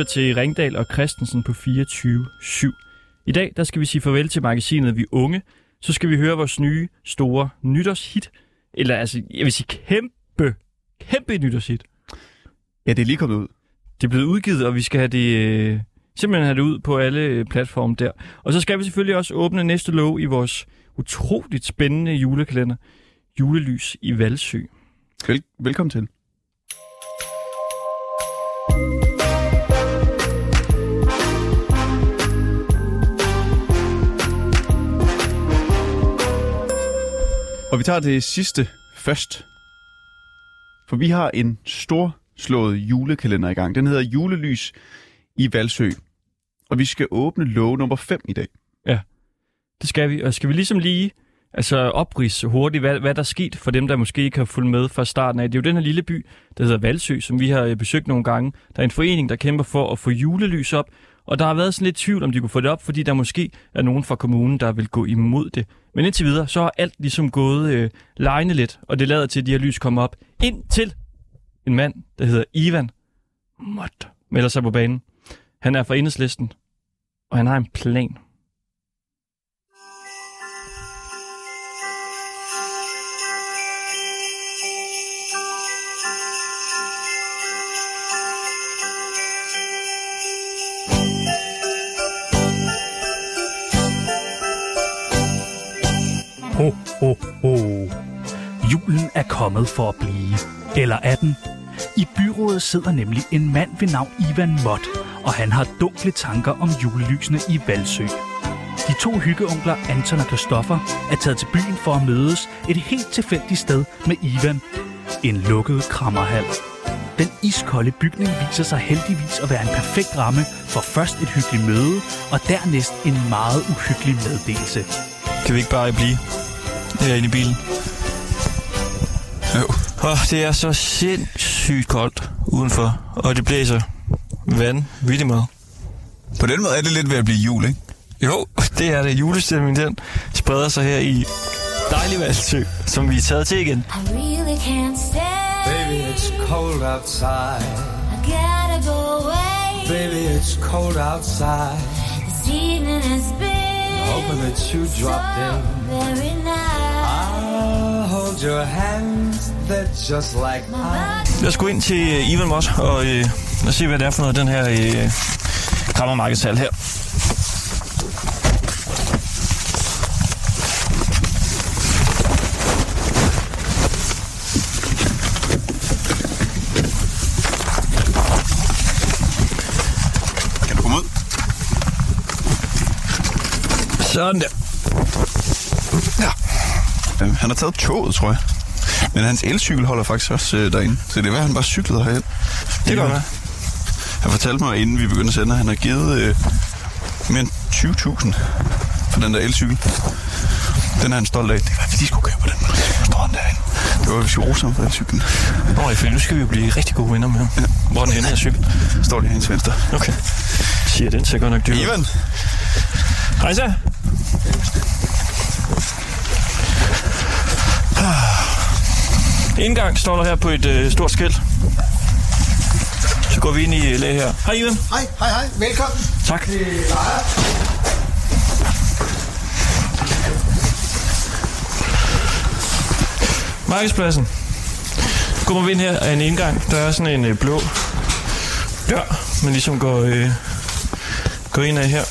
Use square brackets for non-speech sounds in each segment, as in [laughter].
Lytter til Ringdal og Christensen på 24-7. I dag der skal vi sige farvel til magasinet Vi Unge. Så skal vi høre vores nye, store nytårshit. Eller altså, jeg vil sige kæmpe, kæmpe nytårshit. Ja, det er lige kommet ud. Det er blevet udgivet, og vi skal have det, øh, simpelthen have det ud på alle øh, platforme der. Og så skal vi selvfølgelig også åbne næste lov i vores utroligt spændende julekalender. Julelys i Valsø. Vel- velkommen til. Og vi tager det sidste først. For vi har en stor slået julekalender i gang. Den hedder Julelys i Valsø. Og vi skal åbne låge nummer 5 i dag. Ja, Det skal vi. Og skal vi ligesom lige altså oprise hurtigt, hvad, hvad der er sket for dem, der måske ikke har fulgt med fra starten af. Det er jo den her lille by, der hedder Valsø, som vi har øh, besøgt nogle gange. Der er en forening, der kæmper for at få julelys op, og der har været sådan lidt tvivl, om de kunne få det op, fordi der måske er nogen fra kommunen, der vil gå imod det. Men indtil videre, så har alt ligesom gået øh, lejende lidt, og det lader til, at de her lys kommer op. Indtil en mand, der hedder Ivan Mott, melder sig på banen. Han er fra enhedslisten, og han har en plan. Kommet for at blive. Eller er den? I byrådet sidder nemlig en mand ved navn Ivan Mott, og han har dunkle tanker om julelysene i Valsø. De to hyggeonkler Anton og Kristoffer er taget til byen for at mødes et helt tilfældigt sted med Ivan. En lukket krammerhal. Den iskolde bygning viser sig heldigvis at være en perfekt ramme for først et hyggeligt møde, og dernæst en meget uhyggelig meddelelse. Kan vi ikke bare blive herinde i bilen? Jo. Oh, det er så sindssygt koldt udenfor, og det blæser vanvittigt meget. På den måde er det lidt ved at blive jul, ikke? Jo, det er det. Julestemningen, den spreder sig her i dejlig Valsø, som vi er taget til igen. I really can't stay. Baby, it's cold outside. I gotta go away. Baby, it's cold outside. This evening has been Hoping that you so dropped in. Hold your hands, they're just like body Lad os gå ind til øh, Ivan Mott og øh, lad os se, hvad det er for noget, den her øh, krammermarkedshal her. Kan du komme ud? Sådan der. Ja. Øh, Han har taget toget, tror jeg. Men hans elcykel holder faktisk også øh, derinde. Så det er værd, han bare cyklede herhen. Det kan være. Han fortalte mig, inden vi begyndte at sende, at han har givet øh, mere end 20.000 for den der elcykel. Den er han stolt af. Det var, at vi skulle køre på den. Står han derinde. Det var, hvis vi roser ham for elcyklen. Nå, for nu skal vi jo blive rigtig gode venner med ham. Ja. Hvor er den henne her cykel? Står lige hans venstre. Okay. Siger den ser godt nok dyr. ud. Ivan! Hej så. Indgang står der her på et øh, stort skilt. Så går vi ind i øh, lag her. Hej Ivan. Hej, hej, hej. Velkommen. Tak. Markedspladsen. Så kommer vi ind her af en indgang. Der er sådan en øh, blå dør, man ligesom går, øh, går ind af her.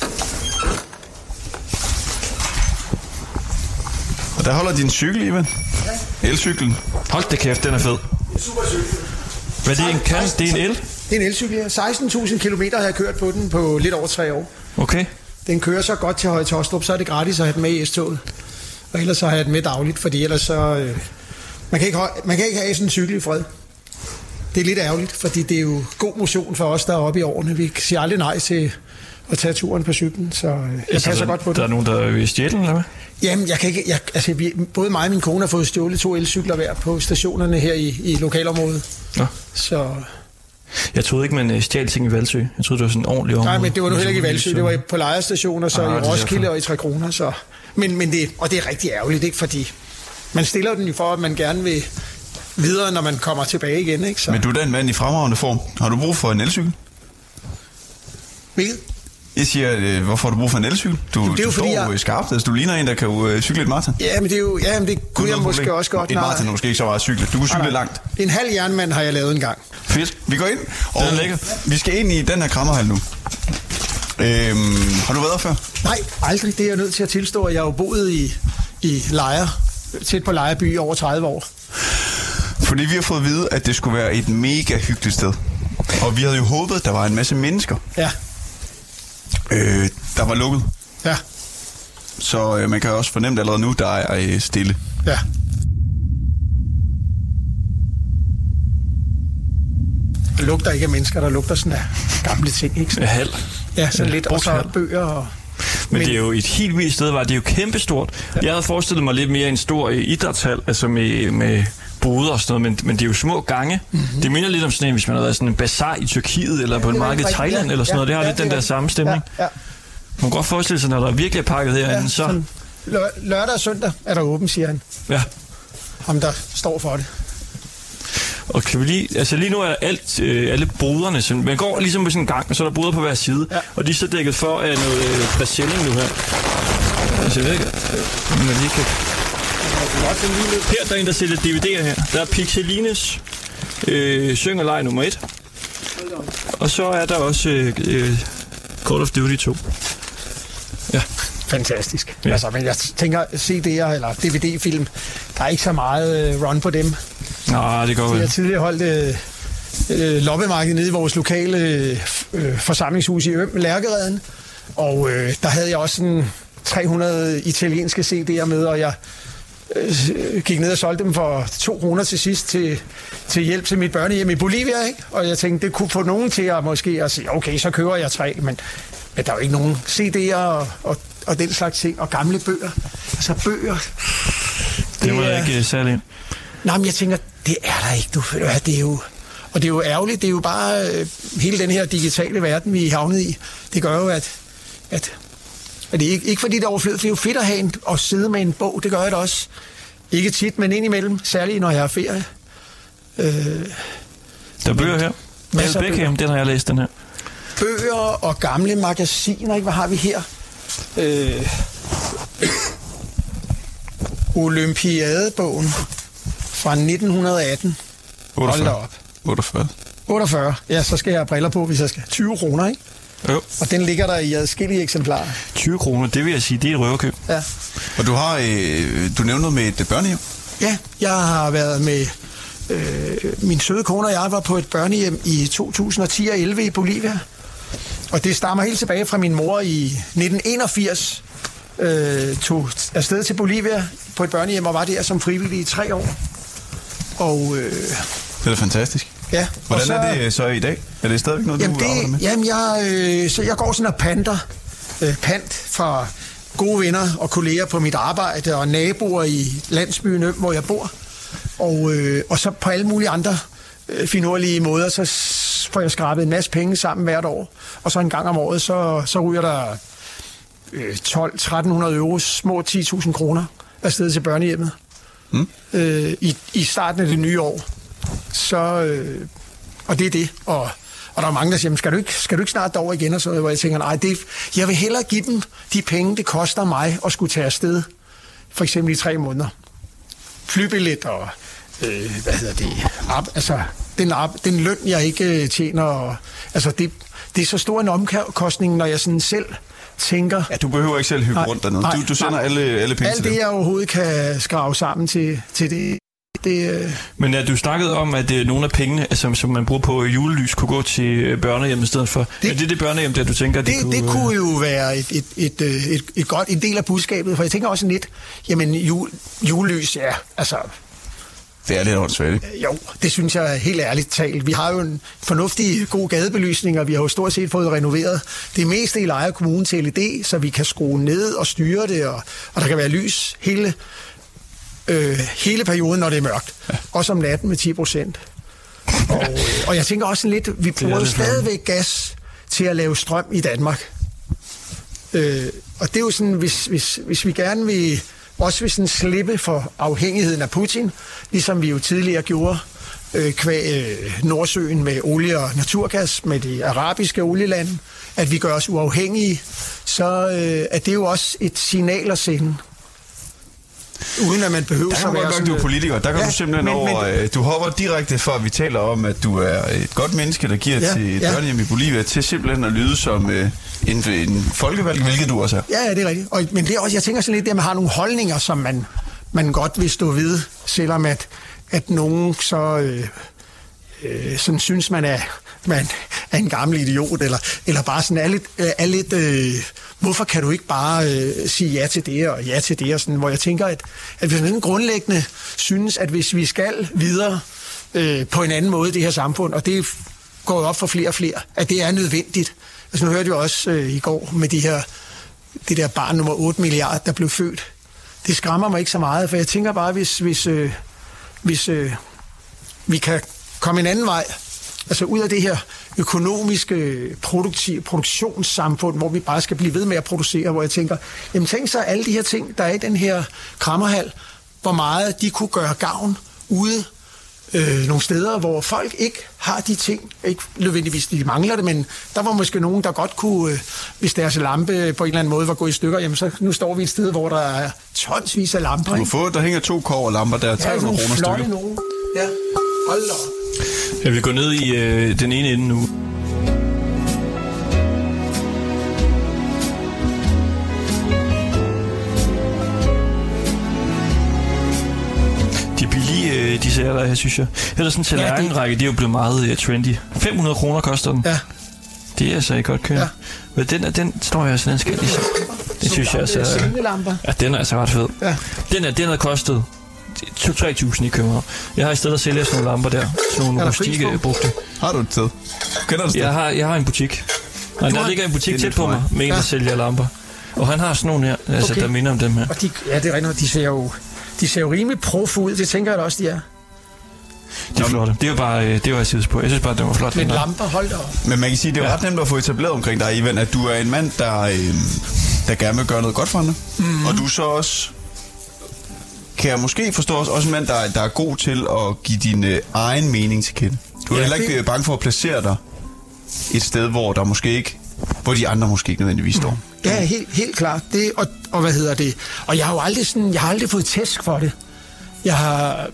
Og der holder din cykel, Ivan. Elcyklen. Hold da kæft, den er fed. Hvad er det en kan? Det er en el? Det er en elcykel her. 16.000 km har jeg kørt på den på lidt over tre år. Okay. Den kører så godt til Høje Tostrup, så er det gratis at have den med i S-toget. Og ellers så har jeg den med dagligt, fordi ellers så... Øh, man, kan ikke, man kan ikke have sådan en cykel i fred. Det er lidt ærgerligt, fordi det er jo god motion for os, der er oppe i årene. Vi siger aldrig nej til at tage turen på cyklen, så øh, jeg passer der, godt på Der er det. nogen, der vil stjæle eller hvad? Jamen, jeg kan ikke, jeg, altså, vi, både mig og min kone har fået stjålet to elcykler hver på stationerne her i, i lokalområdet. Nå. Så Jeg troede ikke, man øh, stjal ting i Valsø. Jeg troede, det var sådan en ordentlig område. Nej, men det var nu heller ikke i Valsø, det var på lejerstationer, så Ah, i det er Roskilde og i Tre Kroner. Så. Men, men det, og det er rigtig ærgerligt, ikke? fordi man stiller den jo for, at man gerne vil videre, når man kommer tilbage igen. Ikke? Så, Men du er da en mand i fremragende form. Har du brug for en elcykel? Hvilket? Jeg siger, øh, hvorfor har du brug for en elcykel? Du, det er jo du fordi, står jeg- jeg... skarpt. Altså, du ligner en, der kan jo øh, cykle et maraton. Ja, men det, er jo, ja, men det kunne jeg måske problem. også godt. Et maraton er måske ikke så meget at cykle. Du kunne cykle Nej, langt. En halv jernmand har jeg lavet en gang. Fedt. Vi går ind, og Den er lækker. vi skal ind i den her krammerhal nu. Øhm, har du været der før? Nej, aldrig. Det er jeg nødt til at tilstå, at jeg har jo boet i, i Lejre, tæt på Lejreby i over 30 år. Fordi vi har fået at vide, at det skulle være et mega hyggeligt sted. Og vi havde jo håbet, at der var en masse mennesker. Ja, Øh, der var lukket. ja, Så øh, man kan også fornemme allerede nu, der er øh, stille. ja. Der lugter ikke af mennesker, der lugter sådan af gamle ting, ikke? Sådan, Halv. ja, sådan Ja, lidt, og så bøger og... Men, det er jo et helt vildt sted, var det er jo kæmpestort. Ja. Jeg havde forestillet mig lidt mere en stor øh, idrætshal, altså med, med boder og sådan noget, men, men det er jo små gange. Mm-hmm. Det minder lidt om sådan en, hvis man har været sådan en bazar i Tyrkiet, eller på en marked i Thailand, ja, eller sådan noget. Det har ja, lidt det den er der samme stemning. Ja, ja. Man kan godt forestille sig, når der er virkelig er pakket herinde, Ja, så... lø- lørdag og søndag er der åben, siger han. Ja. Ham, der står for det. Og kan vi lige, altså lige nu er alt, øh, alle boderne, sådan, man går ligesom med sådan en gang, og så er der boder på hver side, Ja. og de er så dækket for af noget øh, nu her. Altså jeg ved ikke, om man lige kan... Her der er en, der sælger DVD'er her. Der er Pixelines øh, Syng og Leg nummer 1. Og så er der også øh, øh, Call of Duty 2. Ja. Fantastisk. Ja. Altså, men jeg tænker, CD'er eller DVD-film, der er ikke så meget øh, run på dem. Nå, det går Jeg vel. har tidligere holdt øh, øh, loppemarked nede i vores lokale øh, forsamlingshus i Øm, Lærkereden. Og øh, der havde jeg også sådan 300 italienske CD'er med, og jeg øh, gik ned og solgte dem for 2 kroner til sidst til, til hjælp til mit børnehjem i Bolivia. Ikke? Og jeg tænkte, det kunne få nogen til at måske at sige, okay, så køber jeg tre, men, men der er jo ikke nogen CD'er og, og, og den slags ting, og gamle bøger. Altså bøger, Det var er- ikke øh, særlig. Nej, men jeg tænker, det er der ikke, du. Hvad, Det er jo, og det er jo ærgerligt. Det er jo bare øh, hele den her digitale verden, vi er havnet i. Det gør jo, at, at, at det er ikke, ikke fordi det er overflødigt. Det er jo fedt at have en, at sidde med en bog. Det gør jeg da også. Ikke tit, men indimellem. Særligt, når jeg har ferie. Øh, Der er bøger her. Masser Beckham, den har jeg læst, den her. bøger og gamle magasiner. Ikke? Hvad har vi her? Øh, Olympiadebogen fra 1918. Hold da op. 48. 48. Ja, så skal jeg have briller på, hvis jeg skal. 20 kroner, ikke? Jo. Og den ligger der i adskillige eksemplarer. 20 kroner, det vil jeg sige, det er et røverkøb. Ja. Og du har, øh, du nævnte noget med et børnehjem. Ja, jeg har været med øh, min søde kone og jeg var på et børnehjem i 2010 og 11 i Bolivia. Og det stammer helt tilbage fra min mor i 1981. Øh, tog afsted til Bolivia på et børnehjem og var der som frivillig i tre år. Og øh, Det er da fantastisk. Ja, Hvordan så, er det så i dag? Er det stadigvæk noget, Jamen, du arbejder med? det, jamen jeg, øh, så jeg går sådan og panter øh, pant fra gode venner og kolleger på mit arbejde og naboer i landsbyen, hvor jeg bor. Og, øh, og så på alle mulige andre øh, finurlige måder, så får jeg skrabet en masse penge sammen hvert år. Og så en gang om året, så, så ryger der øh, 12-1300 euro, små 10.000 kroner afsted til børnehjemmet. Mm. Øh, i, I starten af det nye år. Så, øh, og det er det. Og, og der er mange, der siger, "Men skal du ikke, skal du ikke snart derover igen? Og så, hvor jeg tænker, nej, det, jeg vil hellere give dem de penge, det koster mig at skulle tage afsted. For eksempel i tre måneder. Flybillet og, øh, hvad hedder det, op, altså, den, op, den løn, jeg ikke øh, tjener. Og, altså, det, det er så stor en omkostning, når jeg sådan selv tænker, Ja, du behøver ikke selv hygge Nej, rundt dernede. nej, Du, du sender nej. alle, alle penge alt til det, dem. jeg overhovedet kan skrave sammen til, til det, det, øh, Men er du snakket om, at øh, nogle af pengene, altså, som man bruger på julelys, kunne gå til øh, børnehjem i stedet for? Det, er det det børnehjem, der du tænker, de det, kunne... det øh, kunne jo være et, et, et, øh, et, et godt en del af budskabet, for jeg tænker også lidt, jamen jul, julelys, ja, altså Det er lidt åndssvagt, ikke? jo, det synes jeg er helt ærligt talt. Vi har jo en fornuftig god gadebelysning, og vi har jo stort set fået renoveret det meste i Lejre Kommune til LED, så vi kan skrue ned og styre det, og, og der kan være lys hele, øh, hele perioden, når det er mørkt. Ja. Også om natten med 10 procent. Og, øh, og jeg tænker også lidt, vi [laughs] bruger stadigvæk gas til at lave strøm i Danmark. Øh, og det er jo sådan, hvis, hvis, hvis vi gerne vil også vil sådan slippe for afhængigheden af Putin, ligesom vi jo tidligere gjorde øh, kvæg øh, Nordsøen med olie og naturgas, med de arabiske olielande, at vi gør os uafhængige, så øh, er det jo også et signal at sende. Uden at man behøver man være godt sådan... du er politiker. Der kan Ja, du simpelthen men- over... men- øh, du hopper direkte fra, at vi taler om, at du er et godt menneske, der giver Ja, til ja. børnehjem i Bolivia, til simpelthen at lyde som øh, en, en folkevalg, hvilket du også er. Ja, ja, det er rigtigt. Og, men det er også, jeg tænker sådan lidt, at man har nogle holdninger, som man, man godt vil stå ved, selvom at, at nogen så øh, øh, sådan synes, man er, man er en gammel idiot, eller, eller bare sådan er lidt, øh, er lidt øh, hvorfor kan du ikke bare øh, sige ja til det og ja til det, og sådan, hvor jeg tænker, at, at hvis man grundlæggende synes, at hvis vi skal videre øh, på en anden måde i det her samfund, og det går op for flere og flere, at det er nødvendigt. Altså nu hørte jeg også øh, i går med de her det der barn nummer 8 milliarder, der blev født. Det skræmmer mig ikke så meget, for jeg tænker bare, hvis, hvis, øh, hvis øh, vi kan komme en anden vej, altså ud af det her økonomiske produktiv, produktionssamfund, hvor vi bare skal blive ved med at producere, hvor jeg tænker, jamen tænk så alle de her ting, der er i den her krammerhal, hvor meget de kunne gøre gavn ude øh, nogle steder, hvor folk ikke har de ting. Ikke nødvendigvis, de mangler det, men der var måske nogen, der godt kunne, øh, hvis deres lampe på en eller anden måde var gået i stykker, jamen så nu står vi et sted, hvor der er tonsvis af lamper. Du fået, der hænger to kår lamper der, Ja, 300 nogle kroner stykket. Ja, hold op. Jeg vil gå ned i øh, den ene ende nu. De øh, desserter, der her, synes jeg. Ellers sådan en Ja, det- tallerkenrække, det er jo blevet meget øh, trendy. 500 kroner koster den. Ja. Det er altså ikke godt kørt. Ja. Men den, er- den står jeg altså, den skal lige se. Det synes jeg altså... Ja, den er altså ret fed. Ja. Den, er, den har kostet 2-3.000 i København. Jeg har i stedet at sælge sådan nogle lamper der. Sådan nogle rustikke brugte. Har du et sted? Kender du et sted? Jeg har, jeg har en butik. Og der har- ligger en butik Det tæt på mig, med en, der Ja. sælger lamper. Og han har sådan nogle her, altså, Okay. der minder om dem her. Og de, ja, det er rigtigt, de ser jo, de ser jo rimelig prof ud, det tænker jeg da også, de er. De er flotte. Det er jo bare, øh, det var jeg sidst på. Jeg synes bare, det var flot. Men lamper, hold da op. Men man kan sige, det er Ja. ret nemt at få etableret omkring dig, Ivan, at du er en mand, der, øh, der gerne vil gøre noget godt for andre. Mm. Og du er så også, kan jeg måske forstå, også, også en mand, der, der er god til at give din øh, egen mening til kende. Du er Ja, heller ikke det- det... bange for at placere dig et sted, hvor der måske ikke, hvor de andre måske ikke nødvendigvis står. Ja, helt, helt klart. Det, og, og hvad hedder det? Og jeg har jo aldrig, sådan, jeg har aldrig fået tæsk for det. Jeg har,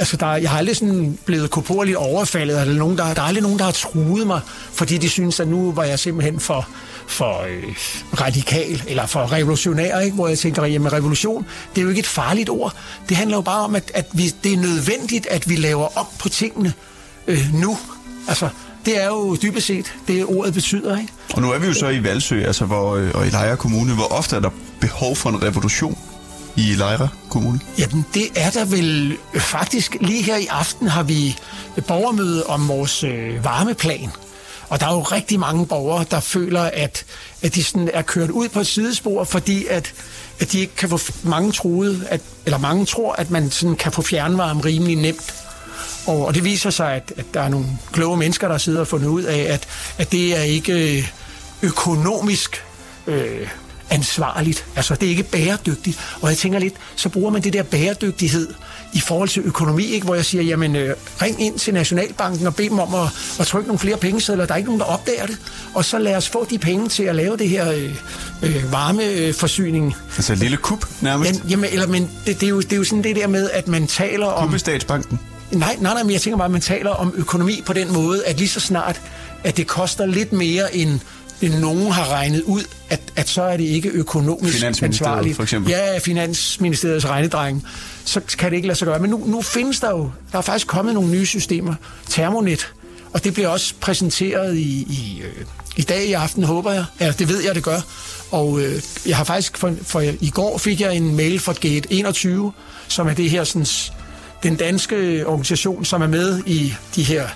altså der, jeg har aldrig sådan blevet korporligt overfaldet, eller nogen, der, der er aldrig nogen, der har truet mig, fordi de synes, at nu var jeg simpelthen for, for øh, radikal, eller for revolutionær, ikke? hvor jeg tænker, jamen revolution, det er jo ikke et farligt ord. Det handler jo bare om, at, at vi, det er nødvendigt, at vi laver op på tingene øh, nu. Altså, det er jo dybest set det, ordet betyder, ikke? Og nu er vi jo så i Valsø, altså hvor, øh, og i Lejre Kommune. Hvor ofte er der behov for en revolution i Lejre Kommune? Jamen, det er der vel faktisk. Lige her i aften har vi borgermøde om vores øh, varmeplan. Og der er jo rigtig mange borgere, der føler, at, at de sådan er kørt ud på et sidespor, fordi at, at de ikke kan få mange troet, at, eller mange tror, at man sådan kan få fjernvarme rimelig nemt. Og, og det viser sig, at, at der er nogle kloge mennesker, der sidder og fundet ud af, at, at det er ikke øh, økonomisk øh, ansvarligt. Altså, det er ikke bæredygtigt. Og jeg tænker lidt, så bruger man det der bæredygtighed i forhold til økonomi, ikke? hvor jeg siger, jamen, øh, ring ind til Nationalbanken og bed dem om at, at trykke nogle flere pengesedler. Der er ikke nogen, der opdager det. Og så lad os få de penge til at lave det her øh, øh, varmeforsyning. Altså et lille kup nærmest. Men, jamen, eller, men det, det, er jo, det er jo sådan det der med, at man taler om... Kup i statsbanken. Nej, nej, nej, men jeg tænker bare, at man taler om økonomi på den måde, at lige så snart, at det koster lidt mere, end nogen har regnet ud, at, at så er det ikke økonomisk ansvarligt. for eksempel. Ja, Finansministeriets regnedreng. Så kan det ikke lade sig gøre. Men nu, nu findes der jo, der er faktisk kommet nogle nye systemer. Termonet. Og det bliver også præsenteret i, i, øh, i dag i aften, håber jeg. Ja, det ved jeg, det gør. Og øh, jeg har faktisk, for, for i går fik jeg en mail fra Gate 21, som er det her sådan, den danske organisation, som er med i de her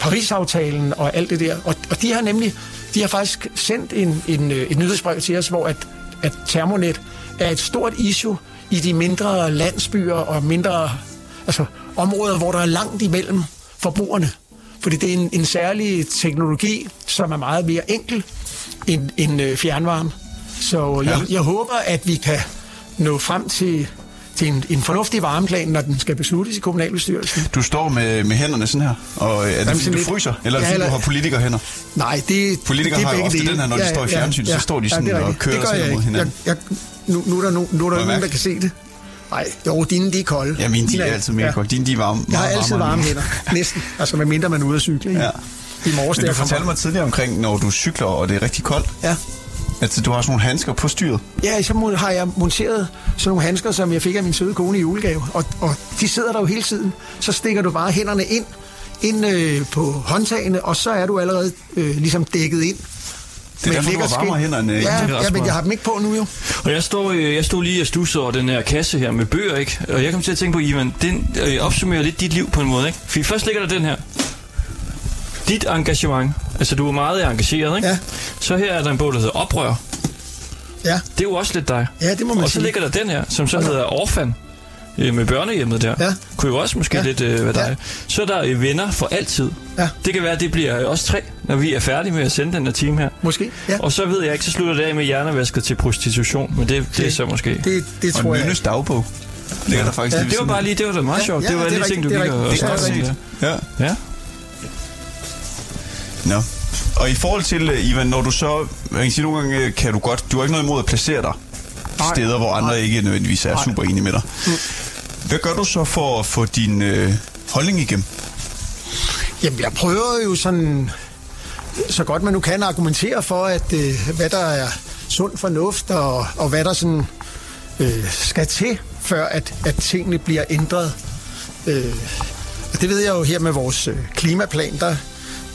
Paris-aftalen og alt det der. Og, og de har nemlig, de har faktisk sendt en, en, øh, et nyhedsbrev til os, hvor at, at Thermonet er et stort issue i de mindre landsbyer og mindre altså, områder, hvor der er langt imellem forbrugerne. Fordi det er en, en særlig teknologi, som er meget mere enkel end, end øh, fjernvarme. Så jeg, Ja. jeg håber, at vi kan nå frem til, til en, en fornuftig varmeplan, når den skal besluttes i kommunalbestyrelsen. Du står med, med hænderne sådan her, og er det fordi, sådan du lidt- fryser? Eller er det Ja, fordi, du eller- har politikerhænder? Nej, det, Politikere det er har jo ofte dele. den her, når de står i fjernsyn, så står de sådan er og kører sig mod hinanden. Jeg, jeg, nu, nu er der, no, nu er der nogen, der kan se det. Nej, jo, dine de er kolde. Ja, mine de er altid mere kolde. Dine de er varme. Jeg har altid varme hænder. Næsten. Altså, med mindre man er ude at cykle. Ja. I morges, Men du fortalte mig tidligere omkring, når du cykler, og det er rigtig koldt, Ja. At du har sådan nogle handsker på styret. Ja, så må- har jeg monteret sådan nogle handsker, som jeg fik af min søde kone i julegave. Og, og de sidder der jo hele tiden. Så stikker du bare hænderne ind, ind øh, på håndtagene, og så er du allerede øh, ligesom dækket ind. Det er derfor, du har varmere hænder end, Ja, ja, men jeg har dem ikke på nu jo. Og jeg stod, øh, jeg stod lige og stussede over den her kasse her med bøger, ikke? Og jeg kom til at tænke på, Ivan, den øh, opsummerer lidt dit liv på en måde, ikke? For først ligger der den her. Dit engagement. Altså, du er meget engageret, ikke? Ja. Så her er der en bog, der hedder Oprør. Ja, Det er jo også lidt dig. ja det må man Og så sige. ligger der den her, som så hedder Orfan. øh, Med børnehjemmet der. Ja. Kunne jo også måske Ja. lidt øh, være dig. Ja. Så er der øh, venner for altid. Ja. Det kan være, at det bliver øh, os tre, når vi er færdige med at sende den her time her. Måske, ja. Og så ved jeg ikke, så slutter det af med hjernevasket til prostitution. Men det, det er så måske. Det, det Og tror jeg. Nynnes dagbog ligger der faktisk Ja, lige Det var bare lige, det var da meget Ja, sjovt. ja, det var det er alle de ting, du rigtigt, gik det er og Nå. Og i forhold til, øh, Ivan, når du så... Man kan sige, nogle gange øh, kan du godt... Du har ikke noget imod at placere dig Nej. steder, hvor andre ikke nødvendigvis er Nej. super enige med dig. Hvad gør du så for at få din øh, holdning igennem? Jamen, jeg prøver jo sådan, så godt man nu kan argumentere for, at øh, hvad der er sund fornuft, og, og hvad der sådan øh, skal til, før at, at tingene bliver ændret. Øh, og det ved jeg jo her med vores øh, klimaplan, der,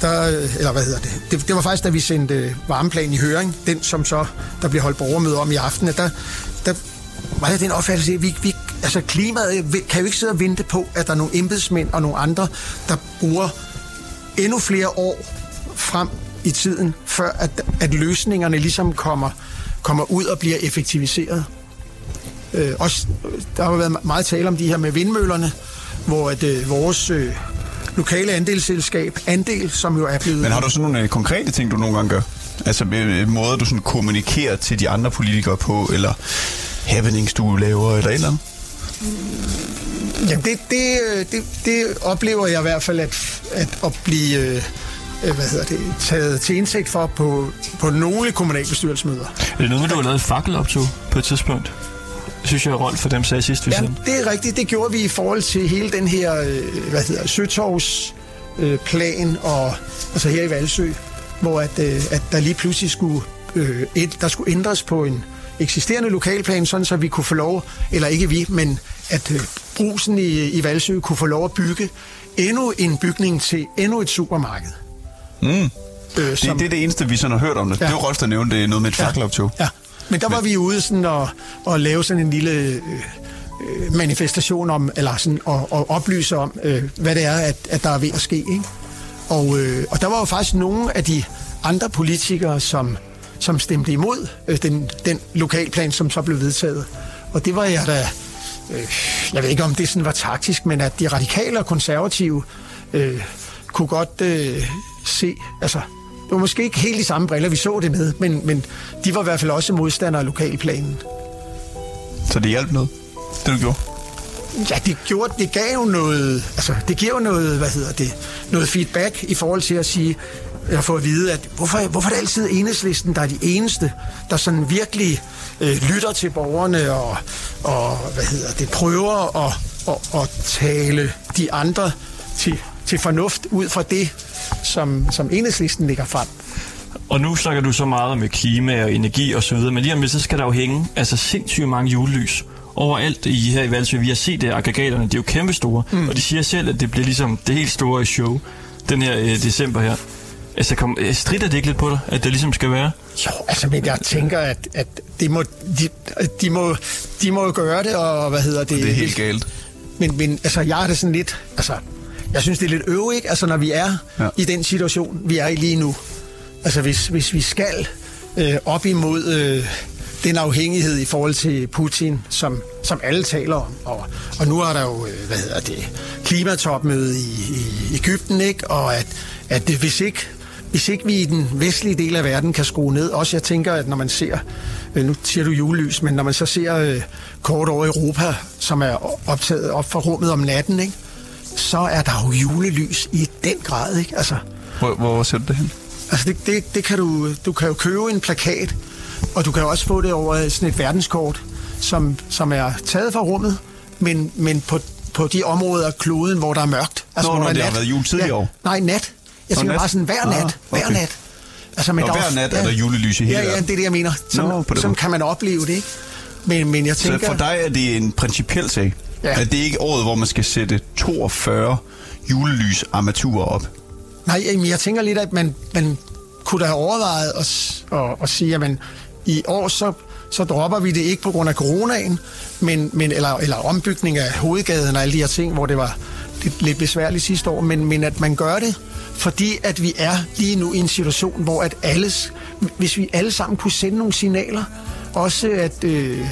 der, eller hvad hedder det? det, det var faktisk, da vi sendte øh, varmeplan i høring, den som så, der bliver holdt borgermøde om i aften, at der, der var jeg den opfattelse, at vi, vi, altså klimaet øh, kan jo ikke sidde og vente på, at der er nogle embedsmænd og nogle andre, der bruger endnu flere år frem i tiden, før at, at løsningerne ligesom kommer, kommer ud og bliver effektiviseret. Øh, også, der har været meget tale om de her med vindmøllerne, hvor at, øh, vores øh, lokale andelsselskab, Andel, som jo er blevet... Men har du sådan nogle øh, konkrete ting, du nogle gange gør? Altså med, øh, måder, du sådan kommunikerer til de andre politikere på, eller happenings, du laver, eller et eller andet? Jamen, det, det, øh, det, det oplever jeg i hvert fald, at, at, at blive øh, øh, hvad hedder det, taget til indsigt for på, på nogle kommunalbestyrelsesmøder. Er det noget du har lavet et fakkeloptog på et tidspunkt? Det synes jeg, Rolf for dem sagde sidst, vi Ja, sendte. det er rigtigt. Det gjorde vi i forhold til hele den her, øh, hvad hedder Søtorvs øh, plan, og altså her i Valsø, hvor at, øh, at der lige pludselig skulle, øh, et, der skulle ændres på en eksisterende lokalplan, sådan så vi kunne få lov, eller ikke vi, men at øh, brusen i, i Valsø kunne få lov at bygge endnu en bygning til endnu et supermarked. Mm. Øh, Det, det er det eneste, vi sådan har hørt om det. Ja. Ja. Det var Rolf, der nævnte det er noget med et fakkeloptog. Ja, men der var vi ude sådan og, og lave sådan en lille øh, øh, manifestation om, eller sådan, og, og oplyse om, øh, hvad det er, at, at der er ved at ske. Ikke? Og, øh, og der var jo faktisk nogle af de andre politikere, som, som stemte imod øh, den, den lokalplan, som så blev vedtaget. Og det var jeg da... Øh, jeg ved ikke, om det sådan var taktisk, men at de radikale og konservative øh, kunne godt øh, se... Altså, det var måske ikke helt de samme briller, vi så det med, men, men de var i hvert fald også modstandere af lokalplanen. Så det hjalp noget, det du gjorde. Ja, det, gjorde, det gav jo noget, altså det giver jo noget, hvad hedder det, noget feedback i forhold til at sige, at få at vide, at hvorfor, hvorfor er det altid enhedslisten, der er de eneste, der sådan virkelig øh, lytter til borgerne og, og hvad hedder det, prøver at, at, at tale de andre til, til fornuft ud fra det, som, som enhedslisten lægger frem. Og nu snakker du så meget om klima og energi og så videre, men lige om lidt, så skal der jo hænge altså sindssygt mange julelys overalt i her i Valsø. Vi har set det, aggregaterne, de er jo kæmpestore, mm. og de siger selv, at det bliver ligesom det helt store show den her øh, december her. Altså, kom, øh, strider det ikke lidt på dig, at det ligesom skal være? Jo, altså, men jeg tænker, at, at det må, de, de, må, de må gøre det, og hvad hedder det? Det er helt galt. Men, men altså, jeg er det sådan lidt... Altså, jeg synes, det er lidt øve, ikke? Altså, når vi er Ja. ja. i den situation, vi er i lige nu. Altså, hvis, hvis vi skal øh, op imod øh, den afhængighed i forhold til Putin, som, som alle taler om. Og, og nu er der jo, øh, hvad hedder det, klimatopmøde i, i Ægypten, ikke? Og at, at det, hvis ikke hvis ikke vi i den vestlige del af verden kan skrue ned, også jeg tænker, at når man ser, øh, nu siger du julelys, men når man så ser øh, kort over Europa, som er optaget op fra rummet om natten, ikke? Så er der jo julelys i den grad. Ikke? Altså, Hvor, hvor ser du det hen? Altså det, det, det kan du, du kan jo købe en plakat, og du kan også få det over sådan et verdenskort, som, som er taget fra rummet, men, men på, på de områder af kloden, hvor der er mørkt. Altså, Nå, hvor nå, der er det har været jul tidligere år. Nej, nat. Jeg tænker nat. bare sådan hver nat. Ah, Hver okay. nat. Altså, men Nå, hver nat er der julelys i hele Ja, ja, det er det, jeg mener. Sådan, Nå, sådan måde. kan man opleve det, ikke? Men, men jeg Så tænker... for dig er det en principiel sag? Ja. At det er ikke året, hvor man skal sætte 42 julelysarmaturer op? Nej, jamen, jeg tænker lidt, at man, man kunne da have overvejet at, at, at sige, at man, i år så, så dropper vi det ikke på grund af coronaen, men, men, eller, eller ombygning af hovedgaden og alle de her ting, hvor det var lidt, lidt besværligt sidste år, men, men at man gør det, fordi at vi er lige nu i en situation, hvor at alles, hvis vi alle sammen kunne sende nogle signaler, også at, øh,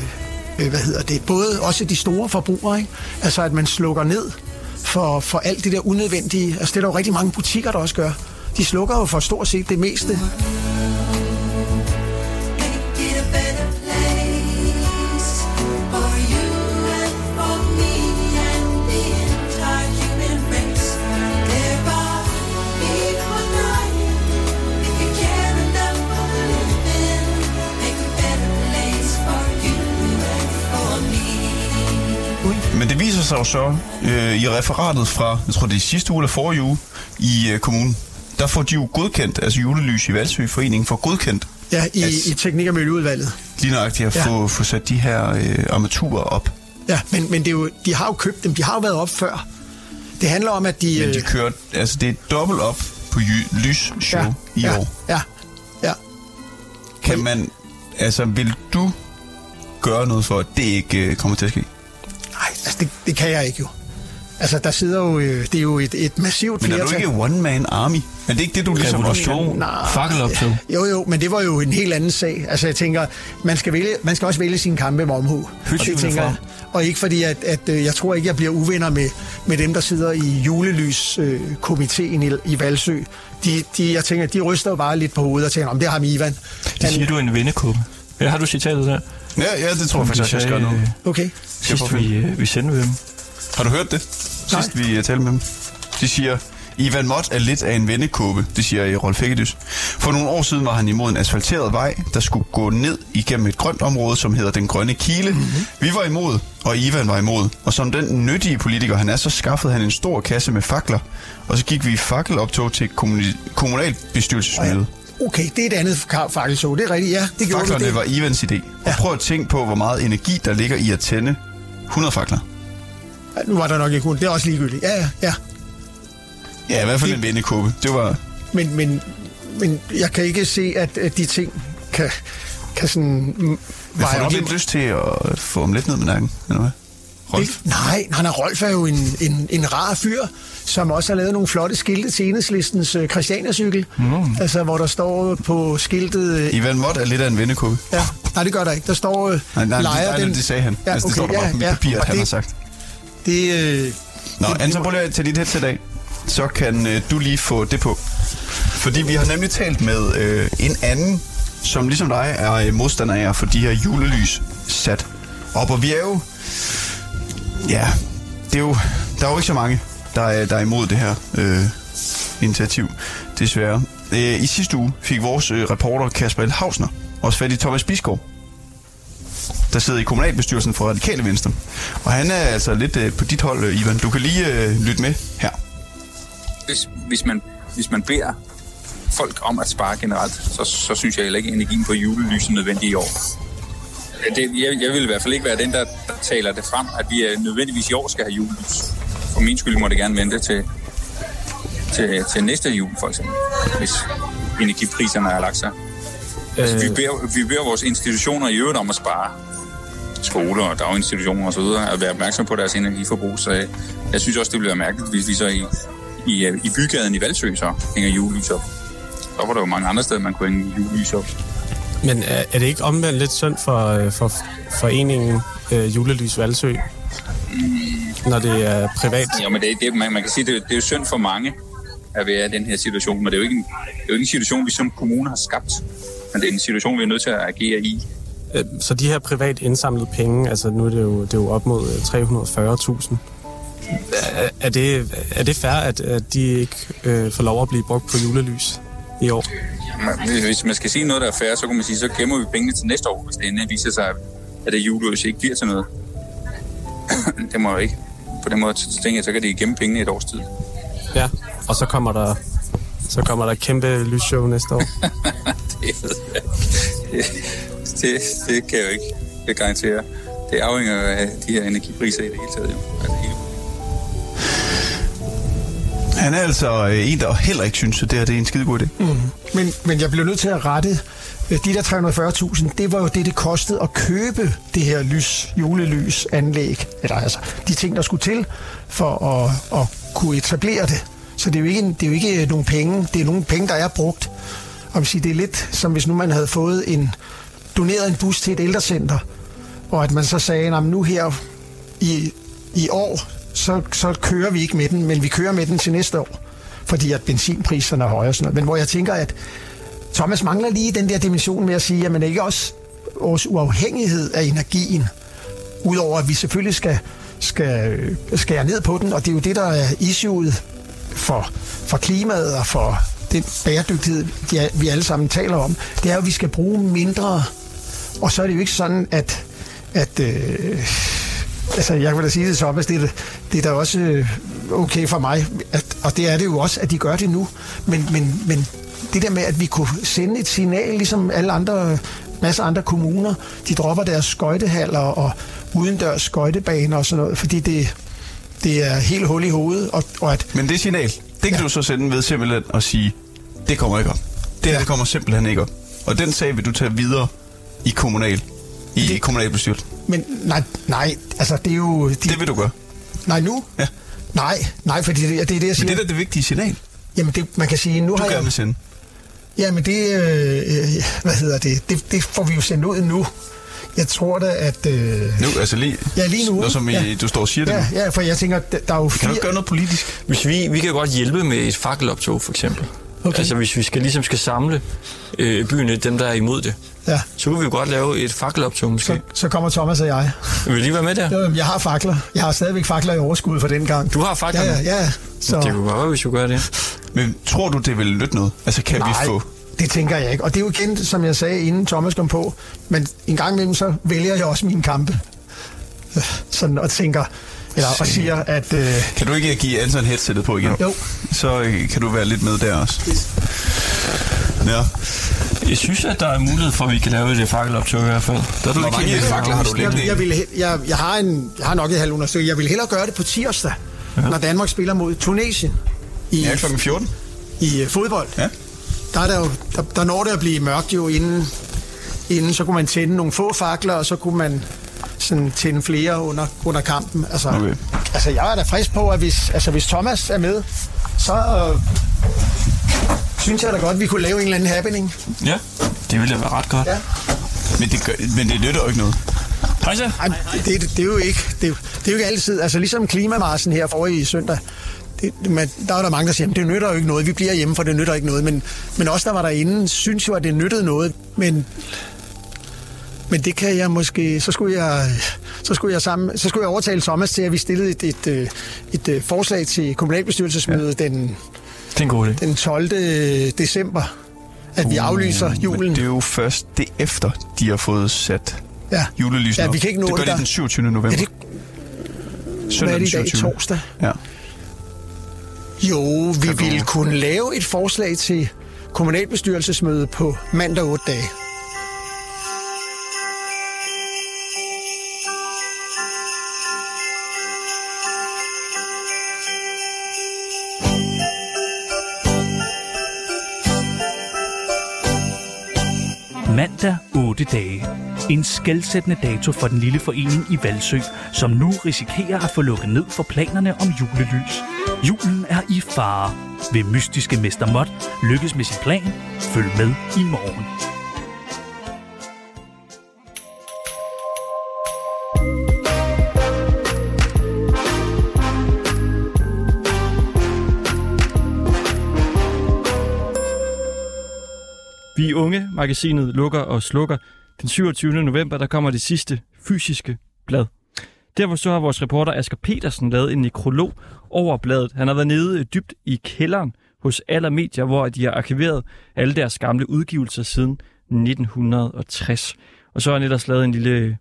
øh, hvad hedder det, både også de store forbrugere, ikke? altså at man slukker ned for, for alt det der unødvendige. Altså det er der jo rigtig mange butikker, der også gør. De slukker jo for stort set det meste. Men det viser sig jo så øh, i referatet fra, jeg tror det er sidste uge eller forrige uge, i øh, kommunen. Der får de jo godkendt, altså julelys i Valsø Foreningen får godkendt Ja, i, Altså- i teknik- og miljøudvalget. lige nøjagtigt at Ja. få, få sat de her øh, armaturer op. Ja, men, men det er jo, de har jo købt dem. De har jo været op før. Det handler om, at de... Men de øh, kører, altså det er dobbelt op på lysshow ja, i ja, år. Ja, ja. Kan man, altså vil du gøre noget for, at det ikke øh, kommer til at ske? Altså det, det kan jeg ikke jo. Altså, der sidder jo... øh, Det er jo et, et massivt Men er du flertal. ikke one-man army? Er det ikke det, du ligesom også Revolution. Nej. Fakkeloptog. Jo, jo, men det var jo en helt anden sag. Altså, jeg tænker, man skal, vælge, man skal også vælge sine kampe med omhu. Og, det tænker jeg. og ikke fordi, at, at øh, jeg tror ikke, jeg bliver uvenner med, med dem, der sidder i julelys-komiteen i, i Valsø. De, de, jeg tænker, de ryster jo bare lidt på hovedet og tænker, om det har Ivan. Det siger du er en vennekuppe. Ja, har du citatet der? Ja, ja, det tror jeg faktisk jeg skal nu. Okay. Sidst vi, øh, vi sendte ved dem. Har du hørt det? Sidst vi uh, talte med dem. De siger, Ivan Mott er lidt af en vennekåbe, det siger øh, Rolf Hækkedys. For nogle år siden var han imod en asfalteret vej, der skulle gå ned igennem et grønt område, som hedder Den Grønne Kile. Mhm. Mm-hmm. Vi var imod, og Ivan var imod. Og som den nyttige politiker han er, så skaffede han en stor kasse med fakler. Og så gik vi i fakkeloptog til kommuni- kommunalbestyrelsesmødet. Okay, det er et andet fakkelshow. Det er rigtigt, ja. Det gjorde Faklerne det. var Ivans idé. Og prøv at tænke på, hvor meget energi, der ligger i at tænde 100 fakler. Ja, Nu var der nok ikke kun. Det er også ligegyldigt. Ja, ja, ja. Ja, i hvert fald Det- en vennekåbe. Det var... Men, men, men jeg kan ikke se, at, at de ting kan, kan sådan Men får du ikke lidt lyst til at få ham lidt ned med nakken, eller hvad? Rolf? Nej, nej, nej, Rolf er jo en, en, en rar fyr, som også har lavet nogle flotte skilte til enhedslistens øh, Christiania-cykel. Mm. Altså, hvor der står på skiltet... Øh, Ivan Mott er lidt af en vennekåbe. ja, nej, det gør der ikke. Der står øh, Nej, nej, lejer nej, den... det sagde han. Ja, altså, det okay, står der ja, på mit ja, papir, at og han det- har sagt. Det, øh, Nå, det- Anton, prøv lige at tage dit headset af. Så kan øh, du lige få det på. Fordi vi har nemlig talt med øh, en anden, som ligesom dig er øh, modstander af at få de her julelys sat op. Og vi er jo... Ja, det er jo... Der er jo ikke så mange, der er, der er imod det her øh, initiativ, desværre. Øh, I sidste uge fik vores øh, reporter Kasper L. Hausner også fat i Thomas Bisgaard, der sidder i kommunalbestyrelsen for Radikale Venstre. Og han er altså lidt øh, på dit hold, øh, Ivan. Du kan lige øh, lytte med her. hvis, hvis, man, hvis man beder folk om at spare generelt, så, så synes jeg heller ikke, at energien på julelys er nødvendig i år. Det, jeg, jeg vil i hvert fald ikke være den, der, der taler det frem, at vi er nødvendigvis i år skal have julelys. For min skyld må det gerne vente til, til, til næste jul, for eksempel, hvis energipriserne har lagt sig. Øh. Altså, vi, beder, vi beder vores institutioner i øvrigt om at spare skoler og daginstitutioner osv. at være opmærksom på deres energiforbrug. Så jeg, jeg synes også, det være mærkeligt, hvis vi så i, i, i bygaden i Valsø så hænger julelys op. Så var der jo mange andre steder, man kunne hænge julelys op. Men er, er det ikke omvendt lidt synd for, øh, for foreningen øh, Julelys Valsø, når det er privat? Jo, men det, det, man, man kan sige, det, det er jo synd for mange, at er i den her situation. Men det er jo ikke en, det er jo ikke en situation, vi som kommune har skabt. Men det er en situation, vi er nødt til at agere i. Øh, Så de her privat indsamlede penge, altså nu er det jo, det er jo op mod øh, 340.000. Er, er, det, er det fair, at, at de ikke øh, får lov at blive brugt på julelys i år? Hvis- Hvis man skal sige noget, der er fair, så kan man sige, så gemmer vi pengene til næste år, hvis det endelig viser sig, at det julelys ikke bliver til noget. [coughs] det må jo ikke. På den måde, tænker jeg, så kan de gemme pengene i et års tid. Ja, og så kommer der, så kommer der et kæmpe lysshow næste år. [laughs] det, jeg det, det, det kan jeg jo ikke det garantere. Det afhænger af de her energipriser i det hele taget. Jo. Han er altså øh, en, der heller ikke synes, at det her det er en skide god idé. Mm. Men, men jeg blev nødt til at rette. Øh, de der 340.000, det var jo det, det kostede at købe det her lys, julelysanlæg. Eller altså, de ting, der skulle til for at, at kunne etablere det. Så det er, jo ikke, det er jo ikke nogen penge, det er nogle penge, der er brugt. Og vil sige, det er lidt som hvis nu man havde fået en, doneret en bus til et ældrecenter, og at man så sagde, at nu her i, i år, så, så kører vi ikke med den, men vi kører med den til næste år, fordi at benzinpriserne er høje og sådan noget. Men hvor jeg tænker, at Thomas mangler lige den der dimension med at sige, at man ikke også vores uafhængighed af energien, udover at vi selvfølgelig skal, skal øh, skære ned på den, og det er jo det, der er issueet for, for klimaet og for den bæredygtighed, vi alle sammen taler om, det er jo, at vi skal bruge mindre. Og så er det jo ikke sådan, at, at øh, altså jeg vil da sige det så, at det, er- det er da også øh, okay for mig, at, og det er det jo også, at de gør det nu. Men, men, men det der med, at vi kunne sende et signal, ligesom alle andre, masser af andre kommuner, de dropper deres skøjtehaller og udendørs skøjtebaner og sådan noget, fordi det, det er helt hul i hovedet, og, og at Men det signal, det kan ja. du så sende ved simpelthen at sige, det kommer ikke op. Det her, det kommer simpelthen ikke op. Og den sag vil du tage videre i kommunal, i det... kommunalbestyrelsen. Men nej, nej, altså det er jo... De, Det vil du gøre. Nej, nu? Ja. Nej, nej, fordi det, det er det, jeg Men siger. det er da det vigtige signal, Jamen, det, man kan sige, nu du har gerne jeg... vil sende. Jamen, det, øh, øh, hvad hedder det, det, det får vi jo sendt ud nu. Jeg tror da, at... Øh, Nu, altså lige, Ja, lige nu, Når som i, ja. du står og siger det ja, nu. ja, for jeg tænker, der der er jo Kan du fire... gøre noget politisk? Hvis vi, vi kan godt hjælpe med et fakkeloptog, for eksempel. Okay. Altså, hvis vi skal, ligesom skal samle øh, byen, dem, der er imod det, Ja, så kunne vi jo godt lave et fakkeloptog, måske. så, så kommer Thomas og jeg. Vil I lige være med der? Jeg har fakler. Jeg har stadigvæk fakler i overskud for den gang. Du har Ja, faklerne? ja, ja. Så, Det kunne godt være, hvis vi skulle gøre det. Men tror du, det vil nytte noget? Altså, kan nej, vi få... det tænker jeg ikke. Og det er jo igen, som jeg sagde, inden Thomas kom på. Men en gang imellem, så vælger jeg også mine kampe. Sådan og tænker, eller og siger, at... Øh, Kan du ikke give Anton headsetet på igen? Jo. Så øh, kan du være lidt med der også. Ja. Jeg synes, at der er mulighed for, at vi kan lave et fakkeloptog i hvert fald. Der er du Hvor ikke mange fakler har du jeg, jeg, vil, jeg, jeg, har en, jeg har nok et halvt understykke. Jeg vil hellere gøre det på tirsdag, ja. når Danmark spiller mod Tunesien i, Ja, klokken 14. i øh, fodbold. Ja. Der, er der, jo, der, der når det at blive mørkt jo inden, inden, så kunne man tænde nogle få fakler, og så kunne man sådan tænde flere under, under kampen. Altså, Okay. altså, jeg er da frisk på, at hvis, altså, hvis Thomas er med, så øh, synes jeg da godt, at vi kunne lave en eller anden happening. Ja, det ville da være ret godt. Ja. Men det, gør, men det nytter jo ikke noget. Hej så. Ej, det, det, det, er jo ikke, det, er jo- det er jo ikke altid, altså ligesom klimamarsen her for i søndag, det, man, der var der mange, der siger, "Jamen, det nytter jo ikke noget, vi bliver hjemme, for det nytter ikke noget. Men, men også der var derinde, synes jo, at det nyttede noget, men, men det kan jeg måske, så skulle jeg, så skulle jeg, sammen, så skulle jeg overtale Thomas til, at vi stillede et, et, øh, et, et forslag til kommunalbestyrelsesmødet ja. den, Det er en god idé. den 12. december, at vi aflyser julen. det er jo først det efter, de har fået sat Ja. julelysene Ja, vi kan ikke nå det gør det de den 27. november. Det, er det i dag? 27.. Torsdag? Ja. Jo, vi ville kunne lave et forslag til kommunalbestyrelsesmøde på mandag 8 dage. 8 dage. En skældsættende dato for den lille forening i Valsø, som nu risikerer at få lukket ned for planerne om julelys. Julen er i fare. Vil mystiske Mester Mott lykkes med sin plan? Følg med i morgen. Vi Unge, magasinet, lukker og slukker. Den 27. november, der kommer det sidste fysiske blad. Derfor så har vores reporter Asger Petersen lavet en nekrolog over bladet. Han har været nede øh, dybt i kælderen hos alle medier, hvor de har arkiveret alle deres gamle udgivelser siden 1960. Og så har han ellers lavet en lille øh,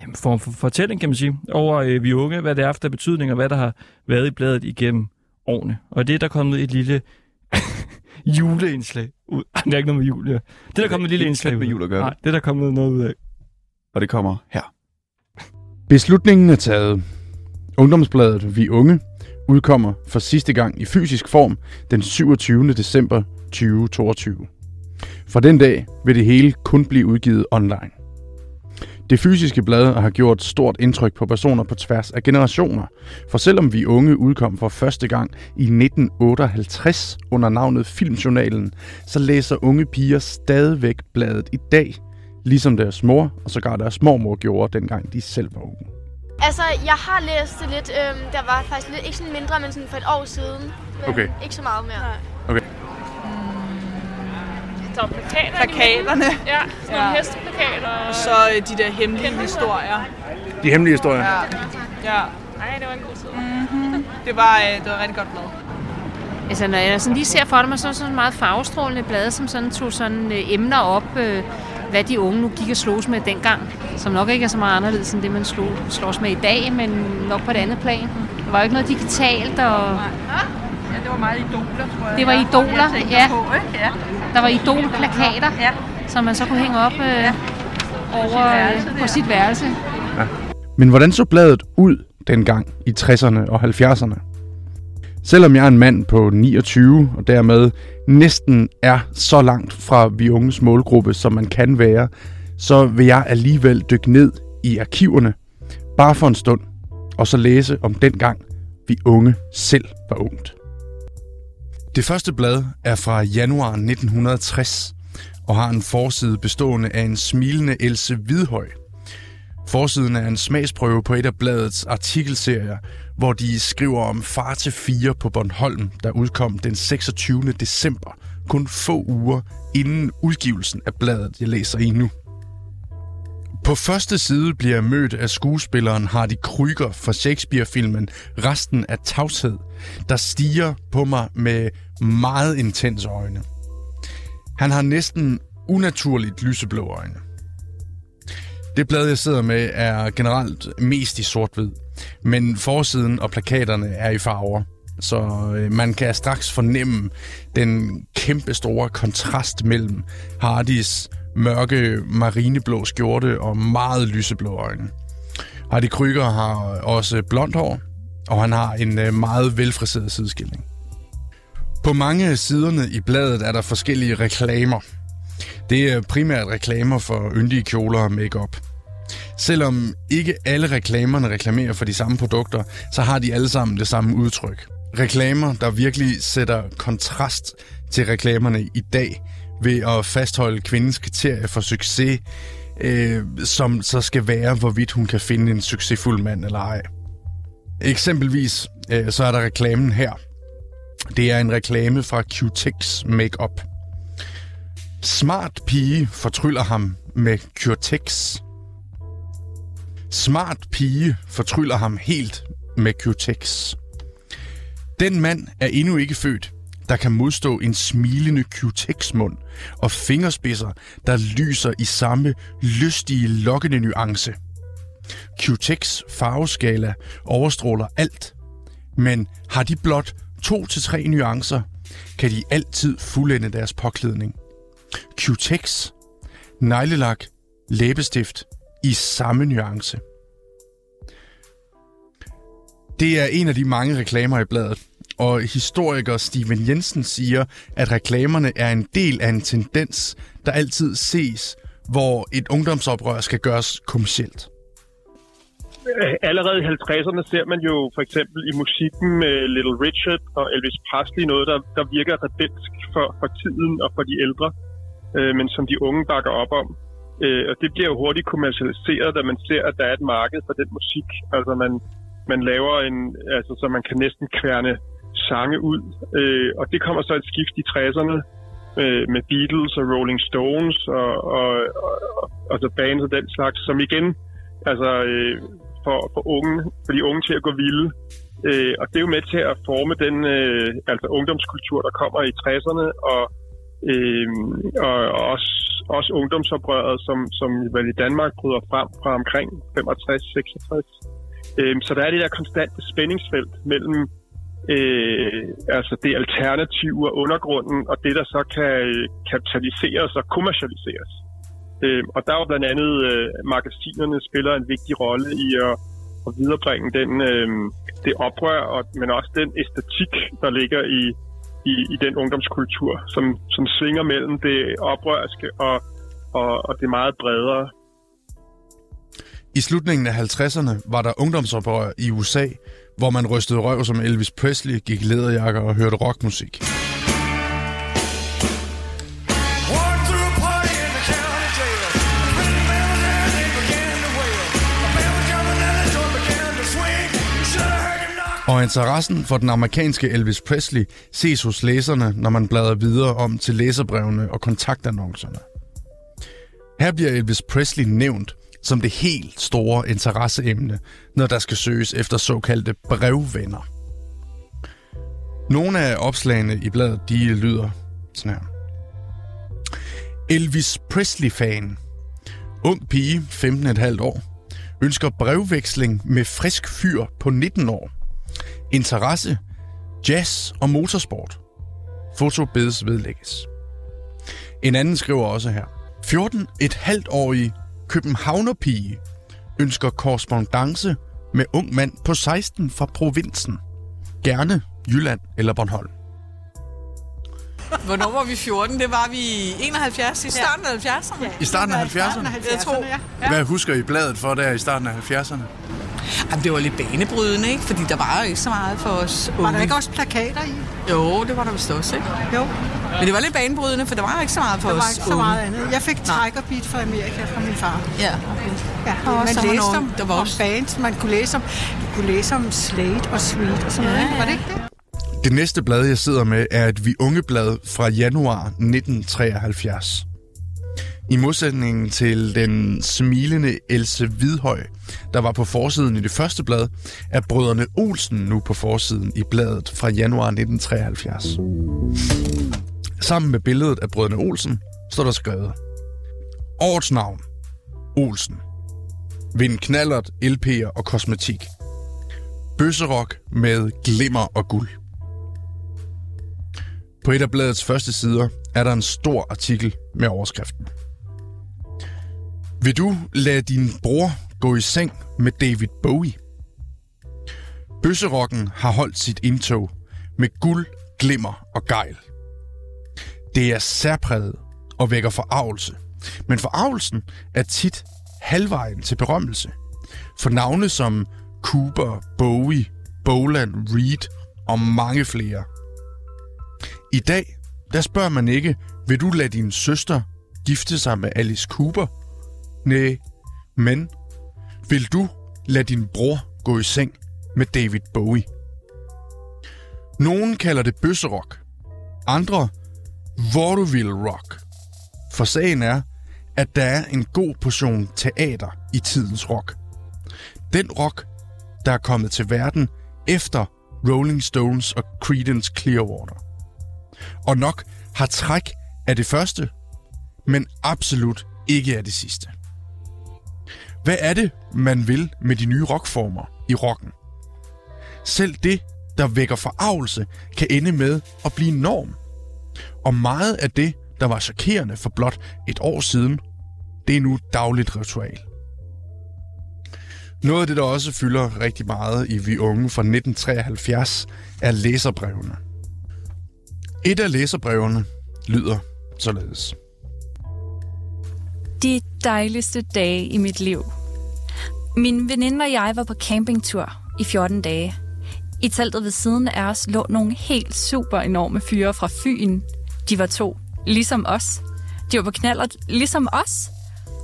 jamen, form for fortælling, kan man sige, over øh, vi unge, hvad det er haft betydning, og hvad der har været i bladet igennem årene. Og det er der kommet et lille juleindslag ud. Ej, det er ikke noget med jul, ja. Det er der kommet et lille indslag med ud af. jul at gøre. Nej, det er der kommet noget ud af. Og det kommer her. Beslutningen er taget. Ungdomsbladet Vi Unge udkommer for sidste gang i fysisk form den 27. december 2022. Fra den dag vil det hele kun blive udgivet online. Det fysiske blad har gjort stort indtryk på personer på tværs af generationer, for selvom Vi Unge udkom for første gang i 1958 under navnet Filmjournalen, så læser unge piger stadigvæk bladet i dag, ligesom deres mor og sågar deres mormor gjorde, dengang de selv var unge. Altså, jeg har læst det lidt. Øhm, der var faktisk lidt, ikke sådan mindre, men sådan for et år siden. Men Okay. Ikke så meget mere. Okay. Der er plakater Plakaterne. Ja, sådan nogle Ja. hesteplakater. Og så øh, de der hemmelige historier. De hemmelige historier. Ja. ja. Ej, det var en god tid. Mm-hmm. Det var, øh, det var rigtig godt blad. Altså, når jeg sådan lige ser for mig, så er sådan meget farvestrålende blade, som sådan tog sådan øh, emner op, øh, hvad de unge nu gik og slås med dengang. Som nok ikke er så meget anderledes end det, man slog, slås med i dag, men nok på et andet plan. Der var jo ikke noget digitalt, og Ja, det var meget idoler, tror jeg. det var Ja, idoler, jeg ja. På, ikke? ja. Der var idolplakater, Ja. som man så kunne hænge op øh, over værelse, øh, der. på sit værelse. Men hvordan så bladet ud dengang i 60'erne og 70'erne? Selvom jeg er en mand på 29 og dermed næsten er så langt fra vi unges målgruppe, som man kan være, så vil jeg alligevel dykke ned i arkiverne, bare for en stund, og så læse om dengang vi unge selv var ungt. Det første blad er fra januar 1960 og har en forside bestående af en smilende Else Hvidhøj, Forsiden er en smagsprøve på et af bladets artikelserier, hvor de skriver om Far til fire på Bornholm, der udkom den 26. december, kun få uger inden udgivelsen af bladet, jeg læser i nu. På første side bliver jeg mødt af skuespilleren Hardy Kryger fra Shakespeare-filmen Resten af tavshed, der stiger på mig med meget intense øjne. Han har næsten unaturligt lyseblå øjne. Det blad, jeg sidder med, er generelt mest i sort-hvid, men forsiden og plakaterne er i farver. Så øh, man kan straks fornemme den kæmpe store kontrast mellem Hardys mørke marineblå skjorte og meget lyseblå øjne. Hardy Krüger har også blondt hår, og han har en øh, meget velfriseret sideskilning. På mange af siderne i bladet er der forskellige reklamer. Det er primært reklamer for yndige kjoler og makeup. Selvom ikke alle reklamerne reklamerer for de samme produkter, så har de alle sammen det samme udtryk. Reklamer, der virkelig sætter kontrast til reklamerne i dag ved at fastholde kvindens kriterie for succes, øh, som så skal være, hvorvidt hun kan finde en succesfuld mand eller ej. Eksempelvis øh, så er der reklamen her. Det er en reklame fra Q-Tex Makeup. Smart pige fortryller ham med Q-Tex. Smart pige fortryller ham helt med Q-Tex. Den mand er endnu ikke født, der kan modstå en smilende Q-Tex-mund og fingerspidser, der lyser i samme lystige, lokkende nuance. Q-Tex farveskala overstråler alt, men har de blot to til tre nuancer, kan de altid fuldende deres påklædning. Q-Tex, neglelak, læbestift i samme nuance. Det er en af de mange reklamer i bladet, og historiker Steven Jensen siger, at reklamerne er en del af en tendens, der altid ses, hvor et ungdomsoprør skal gøres kommercielt. Allerede i 50'erne ser man jo for eksempel i musikken med Little Richard og Elvis Presley noget, der, der virker rebelsk for, for tiden og for de ældre, øh, men som de unge bakker op om. Øh, og det bliver jo hurtigt kommercialiseret, da man ser, at der er et marked for den musik. Altså man, man laver en, altså så man kan næsten kværne sange ud. Øh, og det kommer så et skift i 60'erne, øh, med Beatles og Rolling Stones og, og, og, og altså bands og den slags, som igen altså, øh, for, for, unge, for de unge til at gå vilde. Øh, og det er jo med til at forme den øh, altså ungdomskultur, der kommer i 60'erne, og, øh, og, og også, også ungdomsoprøret, som, som vel i Danmark bryder frem fra omkring 65-66. Øh, så der er det der konstante spændingsfelt mellem øh, altså det alternative og undergrunden, og det, der så kan øh, kapitaliseres og kommercialiseres. Øh, og der er jo blandt andet øh, magasinerne spiller en vigtig rolle i at, at viderebringe den, øh, det oprør, og, men også den æstetik, der ligger i, i, i den ungdomskultur, som, som svinger mellem det oprørske og, og, og det meget bredere. I slutningen af 50'erne var der ungdomsoprør i USA, hvor man rystede røv som Elvis Presley, gik i læderjakker og hørte rockmusik. Og interessen for den amerikanske Elvis Presley ses hos læserne, når man bladrer videre om til læserbrevene og kontaktannoncerne. Her bliver Elvis Presley nævnt som det helt store interesseemne, når der skal søges efter såkaldte brevvenner. Nogle af opslagene i bladet, de lyder sådan her. Elvis Presley-fan. Ung pige, 15,5 år. Ønsker brevveksling med frisk fyr på 19 år. Interesse, jazz og motorsport. Foto bedes vedlægges. En anden skriver også her. 14 et halvt årig københavnerpige ønsker korrespondence med ung mand på 16 fra provinsen. Gerne Jylland eller Bornholm. Hvornår var vi 14? Det var vi i 71, i starten af 70'erne. I starten af 70'erne? Jeg tror. Ja. Hvad husker I bladet for der i starten af 70'erne? Jamen, det var lidt banebrydende, ikke? Fordi der var jo ikke så meget for os unge. Var der ikke også plakater i? Jo, det var der vist også, ikke? Jo. Men det var lidt banebrydende, for der var ikke så meget for Der os var ikke så meget andet. Jeg fik Tiger Beat fra Amerika fra min far. Ja. Ja, Og man læste nogle- om, der var om også- bands. Man kunne læse om, du kunne læse om Slade og Sweet og sådan Ja, noget. ikke? Var det ikke det? Det næste blad, jeg sidder med, er et Vi Unge blad fra januar 1973. I modsætning til den smilende Else Hvidhøj, der var på forsiden i det første blad, er brødrene Olsen nu på forsiden i bladet fra januar 1973. Sammen med billedet af brødrene Olsen står der skrevet Årets navn. Olsen. Vind knallert, LP'er og kosmetik. Bøsserok med glimmer og guld. På et af bladets første sider er der en stor artikel med overskriften. Vil du lade din bror gå i seng med David Bowie? Bøsserokken har holdt sit indtog med guld, glimmer og gejl. Det er særpræget og vækker forarvelse. Men forarvelsen er tit halvvejen til berømmelse. For navne som Cooper, Bowie, Boland, Reed og mange flere. I dag, der spørger man ikke, vil du lade din søster gifte sig med Alice Cooper? Nej, men vil du lade din bror gå i seng med David Bowie? Nogen kalder det bøsserok, andre vaudeville rock. For sagen er, at der er en god portion teater i tidens rock. Den rock, der er kommet til verden efter Rolling Stones og Creedence Clearwater. Og nok har træk af det første, men absolut ikke af det sidste. Hvad er det, man vil med de nye rockformer i rocken? Selv det, der vækker forarvelse, kan ende med at blive norm. Og meget af det, der var chokerende for blot et år siden, det er nu dagligt ritual. Noget af det, der også fylder rigtig meget i Vi Unge fra 1973, er læserbrevene. Et af læserbrevene lyder således. De dejligste dage i mit liv. Min veninde og jeg var på campingtur i 14 dage. I teltet ved siden af os lå nogle helt super enorme fyre fra Fyn. De var to, ligesom os. De var på knallert, ligesom os.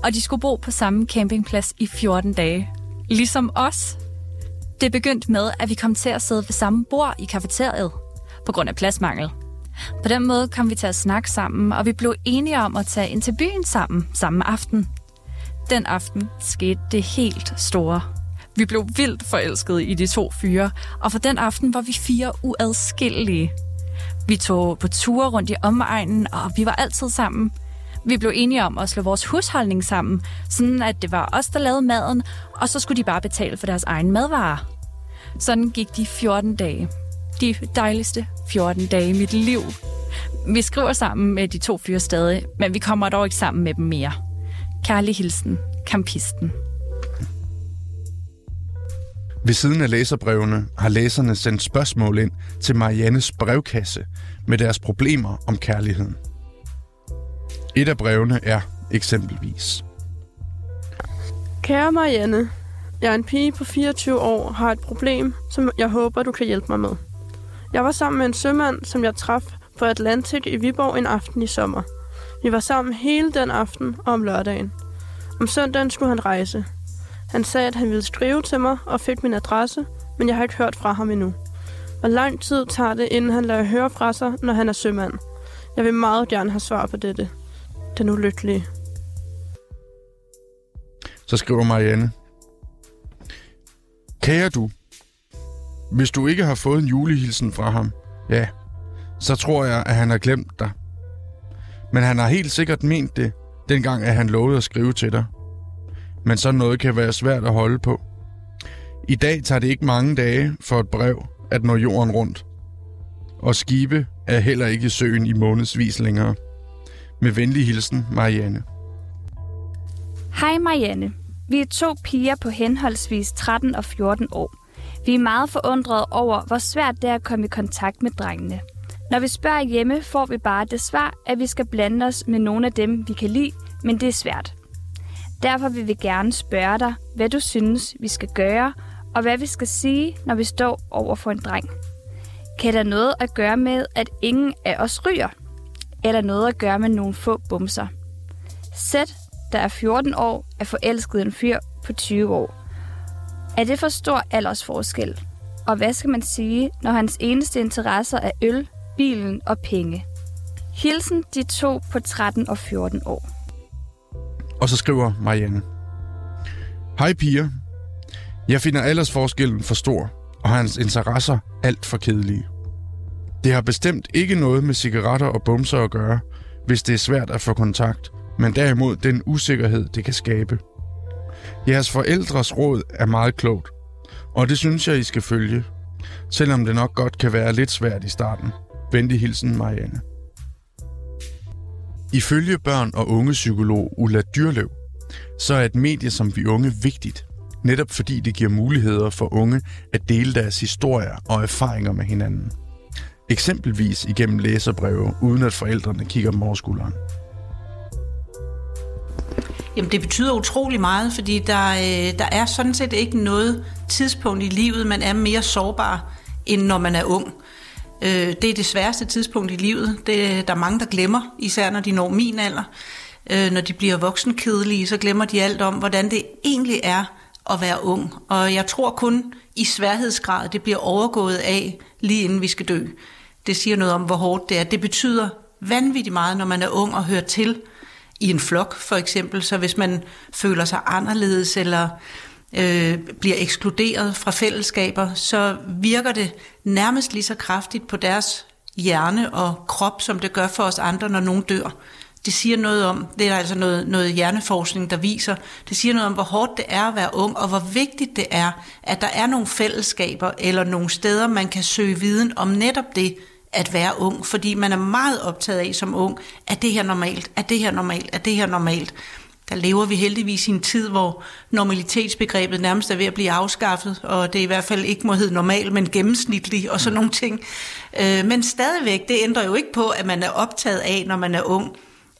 Og de skulle bo på samme campingplads i 14 dage. Ligesom os. Det begyndte med, at vi kom til at sidde ved samme bord i kafeteriet, på grund af pladsmangel. På den måde kom vi til at snakke sammen, og vi blev enige om at tage ind til byen sammen samme aften. Den aften skete det helt store. Vi blev vildt forelskede i de to fyre, og for den aften var vi fire uadskillelige. Vi tog på ture rundt i omegnen, og vi var altid sammen. Vi blev enige om at slå vores husholdning sammen, sådan at det var os, der lavede maden, og så skulle de bare betale for deres egen madvarer. Sådan gik de 14 dage. De dejligste 14 dage i mit liv. Vi skriver sammen med de to fyre stadig, men vi kommer dog ikke sammen med dem mere. Kærlig hilsen, kampisten. Ved siden af læserbrevene har læserne sendt spørgsmål ind til Mariannes brevkasse med deres problemer om kærligheden. Et af brevene er eksempelvis. Kære Marianne, jeg er en pige på 24 år og har et problem, som jeg håber, du kan hjælpe mig med. Jeg var sammen med en sømand, som jeg traf på Atlantic i Viborg en aften i sommer. Vi var sammen hele den aften og om lørdagen. Om søndagen skulle han rejse. Han sagde, at han ville skrive til mig og fik min adresse, men jeg har ikke hørt fra ham endnu. Hvor lang tid tager det, inden han lader høre fra sig, når han er sømand? Jeg vil meget gerne have svar på dette. Den ulykkelige. Så skriver Marianne. Kære du, hvis du ikke har fået en julehilsen fra ham, ja, så tror jeg, at han har glemt dig. Men han har helt sikkert ment det, dengang at han lovede at skrive til dig. Men sådan noget kan være svært at holde på. I dag tager det ikke mange dage for et brev at nå jorden rundt. Og skibe er heller ikke i søen i månedsvis længere. Med venlig hilsen, Marianne. Hej Marianne. Vi er to piger på henholdsvis 13 og 14 år. Vi er meget forundrede over, hvor svært det er at komme i kontakt med drengene. Når vi spørger hjemme, får vi bare det svar, at vi skal blande os med nogle af dem, vi kan lide, men det er svært. Derfor vil vi gerne spørge dig, hvad du synes, vi skal gøre, og hvad vi skal sige, når vi står over for en dreng. Kan der noget at gøre med, at ingen af os ryger? Eller noget at gøre med nogle få bumser? Sæt, der er 14 år, er forelsket i en fyr på 20 år. Er det for stor aldersforskel? Og hvad skal man sige, når hans eneste interesser er øl, bilen og penge? Hilsen de to på 13 og 14 år. Og så skriver Marianne. Hej piger. Jeg finder aldersforskellen for stor, og hans interesser alt for kedelige. Det har bestemt ikke noget med cigaretter og bumser at gøre, hvis det er svært at få kontakt, men derimod den usikkerhed, det kan skabe. Jeres forældres råd er meget klogt, og det synes jeg, I skal følge, selvom det nok godt kan være lidt svært i starten. Venlig hilsen, Marianne. Ifølge børn- og ungepsykolog Ulla Dyrløv, så er et medie som Vi Unge vigtigt, netop fordi det giver muligheder for unge at dele deres historier og erfaringer med hinanden. Eksempelvis igennem læserbreve, uden at forældrene kigger dem over skulderen. Jamen, det betyder utrolig meget, fordi der, øh, der er sådan set ikke noget tidspunkt i livet, man er mere sårbar, end når man er ung. Øh, det er det sværeste tidspunkt i livet. Det, der er mange, der glemmer, især når de når min alder. Øh, når de bliver voksenkedelige, så glemmer de alt om, hvordan det egentlig er at være ung. Og jeg tror kun i sværhedsgrad, det bliver overgået af, lige inden vi skal dø. Det siger noget om, hvor hårdt det er. Det betyder vanvittigt meget, når man er ung og hører til i en flok, for eksempel. Så hvis man føler sig anderledes eller øh, bliver ekskluderet fra fællesskaber, så virker det nærmest lige så kraftigt på deres hjerne og krop, som det gør for os andre, når nogen dør. Det siger noget om, det er altså noget, noget hjerneforskning, der viser, det siger noget om, hvor hårdt det er at være ung, og hvor vigtigt det er, at der er nogle fællesskaber eller nogle steder, man kan søge viden om netop det, at være ung, fordi man er meget optaget af som ung, at det her normalt, at det her normalt, er det her normalt. Der lever vi heldigvis i en tid, hvor normalitetsbegrebet nærmest er ved at blive afskaffet, og det i hvert fald ikke må hedde normal, men gennemsnitlig og sådan nogle ting. Øh, Men stadigvæk, det ændrer jo ikke på, at man er optaget af, når man er ung,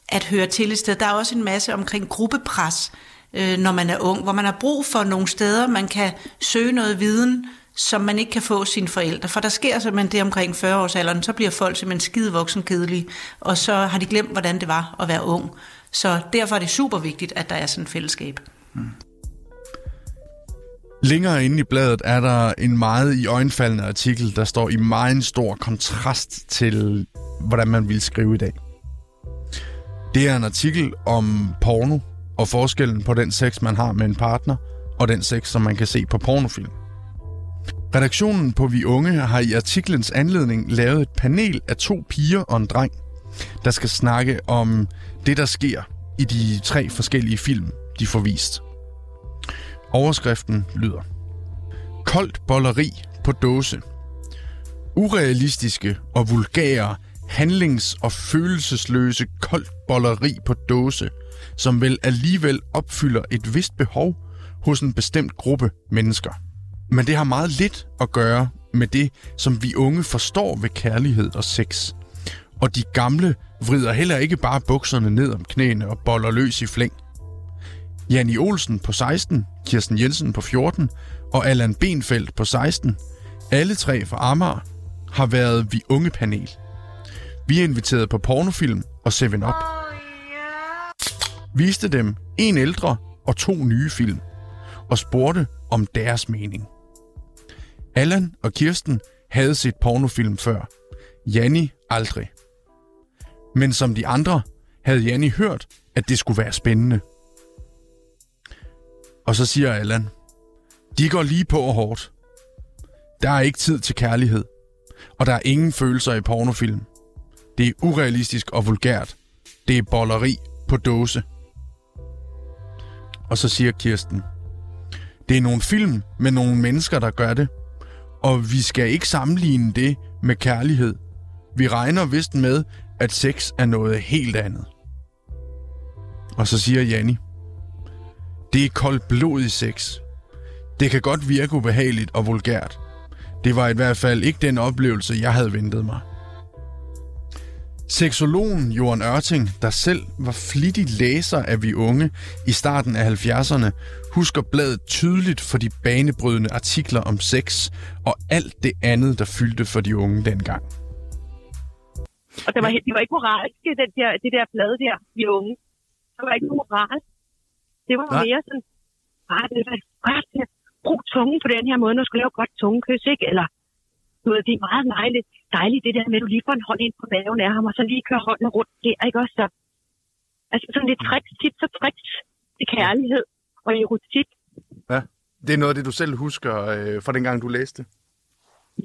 at høre til et sted. Der er også en masse omkring gruppepres, øh, når man er ung, hvor man har brug for nogle steder, man kan søge noget viden, som man ikke kan få sine forældre. For der sker simpelthen det omkring 40-årsalderen, så bliver folk simpelthen skide voksen kedelige, og så har de glemt, hvordan det var at være ung. Så derfor er det super vigtigt, at der er sådan et fællesskab. Mm. Længere inde i bladet er der en meget i øjenfaldende artikel, der står i meget stor kontrast til hvordan man ville skrive i dag. Det er en artikel om porno og forskellen på den sex, man har med en partner, og den sex, som man kan se på pornofilm. Redaktionen på Vi Unge har i artiklens anledning lavet et panel af to piger og en dreng, der skal snakke om det, der sker i de tre forskellige film, de får vist. Overskriften lyder Koldt bolleri på dåse. Urealistiske og vulgære handlings- og følelsesløse koldt bolleri på dåse, som vel alligevel opfylder et vist behov hos en bestemt gruppe mennesker. Men det har meget lidt at gøre med det, som vi unge forstår ved kærlighed og sex. Og de gamle vrider heller ikke bare bukserne ned om knæene og boller løs i flæng. Janni Olsen på 16, Kirsten Jensen på 14 og Allan Benfeldt på 16, alle tre fra Amager, har været vi unge panel. Vi er inviteret på pornofilm og 7-Up. Viste dem en ældre og to nye film og spurgte om deres mening. Allan og Kirsten havde set pornofilm før. Janni aldrig. Men som de andre havde Janni hørt, at det skulle være spændende. Og så siger Allan, de går lige på og hårdt. Der er ikke tid til kærlighed, og der er ingen følelser i pornofilm. Det er urealistisk og vulgært. Det er bolleri på dåse. Og så siger Kirsten, det er nogle film med nogle mennesker, der gør det, og vi skal ikke sammenligne det med kærlighed. Vi regner vist med, at sex er noget helt andet. Og så siger Janni, det er koldblodig sex. Det kan godt virke ubehageligt og vulgært. Det var i hvert fald ikke den oplevelse, jeg havde ventet mig. Seksologen Johan Ørting, der selv var flittig læser af Vi Unge i starten af 70'erne, husker bladet tydeligt for de banebrydende artikler om sex og alt det andet, der fyldte for de unge dengang. Og det var, det var ikke moralske, det der, det der blade der, de unge. Der var ikke moral. Det var Nej. mere sådan, ah, det er godt, at brug tungen på den her måde, når du skal lave godt tungekys, ikke? Eller, du ved, det er meget dejligt, dejligt det der med, at du lige får en hånd ind på maven af ham, og så lige kører hånden rundt der, ikke også? Så, altså sådan lidt tricks, tips og tricks til kærlighed og erotik. Ja, det er noget af det, du selv husker øh, fra dengang, du læste.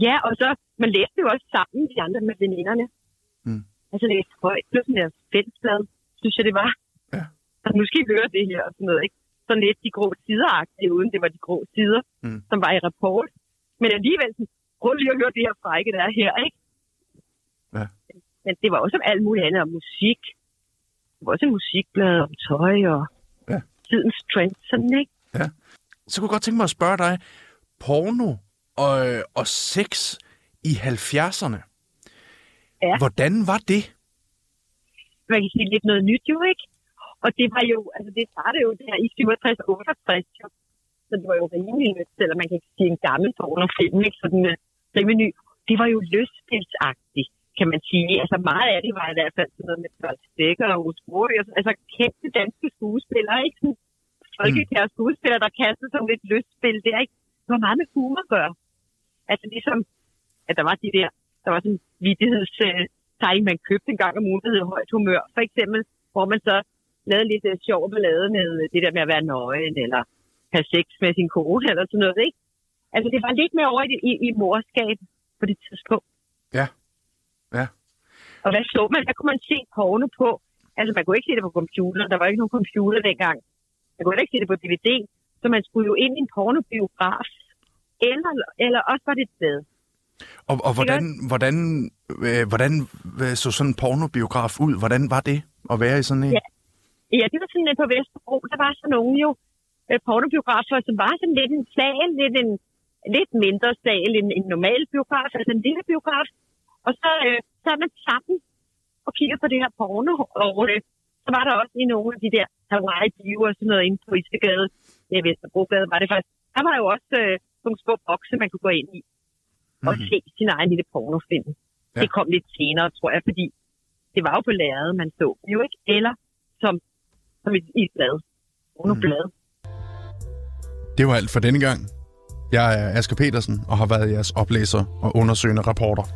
Ja, og så, man læste jo også sammen, de andre med veninderne. Altså læste højt, plus sådan deres fællesblad, synes jeg det var. Ja. [laughs] Så nu skal I høre det her og sådan noget, ikke? Sådan lidt de grå sider uden det var de grå sider, Mm. som var i rapport. Men alligevel, sådan, prøv lige at høre det her frække, der er her, ikke? Ja. Men det var også om alt muligt andet, om musik. Det var også en musikblad om tøj og Ja. tidens trends, sådan, ikke? Ja. Så kunne jeg godt tænke mig at spørge dig, porno og, og sex i 70'erne, Ja. hvordan var det? man kan sige lidt noget nyt jo, ikke? Og det var jo, altså det startede jo der i 67-68, jo. Så det var jo rimelig nyt, selvom man kan ikke sige en gammel pornofilm, ikke? Sådan uh, rimelig ny. Det var jo lystspilsagtigt, kan man sige. Altså meget af det var i hvert fald sådan noget med Børn Stikker og Osbroy, altså kendte danske skuespillere, ikke? Sådan folkekære skuespillere, der kastede sådan lidt lystspil der, ikke? Det var meget med humor at gøre. Altså ligesom, at der var de der, der var sådan en vidigheds øh, tegning, man købte en gang om ugen, der hed højt humør, for eksempel, hvor man så lavede lidt øh, sjov ballade med det der med at være nøgen, eller have sex med sin kone, eller sådan noget, ikke? Altså, det var lidt mere over i, i, i morskab på det tidspunkt. Ja. Ja. Og hvad så man? Der kunne man se porno på. Altså, man kunne ikke se det på computer. Der var ikke nogen computer dengang. Man kunne ikke se det på DVD. Så man skulle jo ind i en pornobiograf. Eller, eller også var det et sted. Og, og hvordan, hvordan, øh, hvordan øh, så sådan en pornobiograf ud? Hvordan var det at være i sådan en? Ja. Ja, det var sådan på Vesterbro. Der var sådan nogle jo øh, pornobiografer, som var sådan lidt en sal, lidt en lidt mindre sal end en normal biograf, altså en lille biograf. Og så øh, sad man sammen og kiggede på det her porno, og øh, så var der også i nogle af de der Hawaii Bio og sådan noget inde på Istegade, ja, Vesterbrogade var det faktisk. Der var jo også øh, nogle små bokse, man kunne gå ind i og Mhm. se sin egen lille pornofilm. Ja. Det kom lidt senere, tror jeg, fordi det var jo på lærredet, man så jo ikke. Eller som, som et, et blad. Pornoblad. Det var alt for denne gang. Jeg er Asger Petersen og har været jeres oplæser og undersøgende rapporter.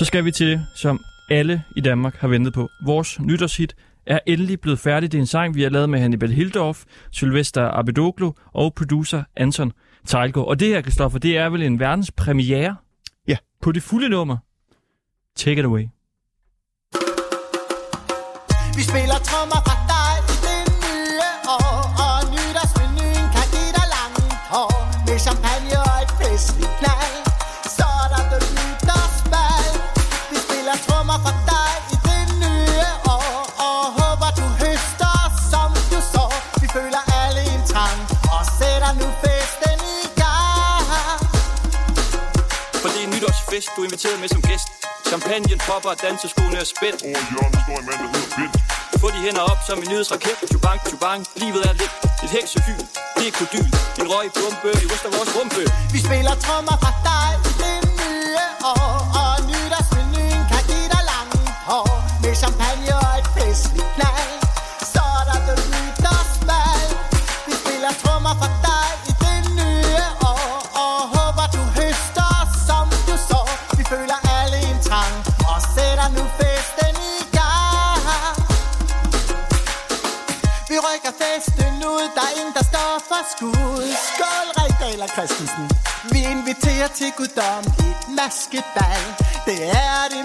Så skal vi til det, som alle i Danmark har ventet på. Vores nytårshit er endelig blevet færdig. Det er en sang, vi har lavet med Hannibal Hildorf, Sylvester Abedoglu og producer Anton Tejlgaard. Og det her, Christoffer, det er vel en verdenspremiere ja. på det fulde nummer. Take it away. Vi spiller trommer fra dig i det nye år Og nytårsmenuen kan give dig lange hår Med champagne og et festligt knald nytårsfest, du er inviteret med som gæst. Champagne popper, danseskoene er spændt. Over hjørnet står en mand, der hedder Bent. Få de hænder op som en nyhedsraket. Tjubang, tjubang, livet er lidt. Et heksehyl, det er kodyl. En røg bombe i ryster vores rumpe. Vi spiller trommer fra dig Christensen. Vi inviterer til guddommeligt maskebal. Det er det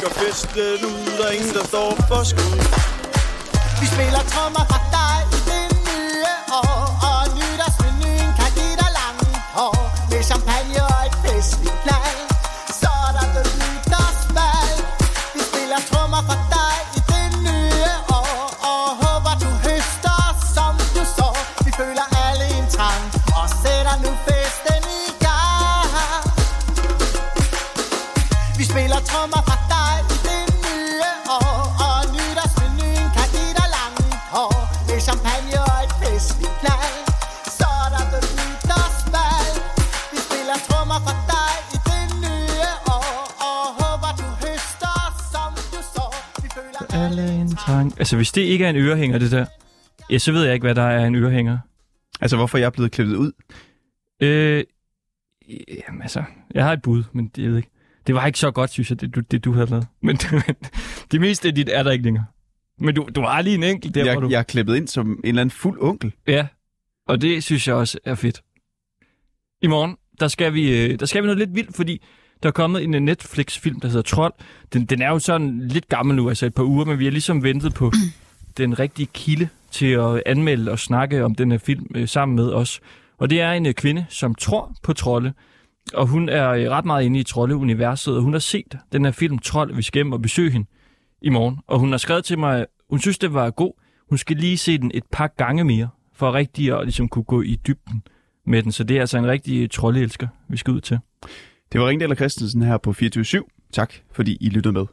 Vi rykker festen ud, der er ingen, der står for skud. Vi spiller trommer Altså, hvis det ikke er en ørehænger, det der, ja, så ved jeg ikke, hvad der er en ørehænger. Altså, hvorfor er jeg blevet klippet ud? Øh, jamen altså, jeg har et bud, men det, jeg ved ikke. Det var ikke så godt, synes jeg, det, du, det du havde lavet. Men [laughs] det meste af dit er der ikke længere. Men du, du har lige en enkelt der, jeg, hvor du... jeg er klippet ind som en eller anden fuld onkel. Ja, og det synes jeg også er fedt. I morgen, der skal vi, øh, der skal vi noget lidt vildt, fordi der er kommet en øh, Netflix-film, der hedder Trold. Den, den er jo sådan lidt gammel nu, altså et par uger, men vi har ligesom ventet på [clears throat] den rigtige kilde til at anmelde og snakke om den her film øh, sammen med os. Og det er en øh, kvinde, som tror på trolde, og hun er øh, ret meget inde i troldeuniverset, og hun har set den her film Trold, vi skal hjem og besøge hende i morgen. Og hun har skrevet til mig, hun synes, det var god. Hun skal lige se den et par gange mere, for rigtig at ligesom kunne gå i dybden med den. Så det er altså en rigtig troldeelsker, vi skal ud til. Det var Ringdal og Christensen her på 24 Tak fordi I lyttede med.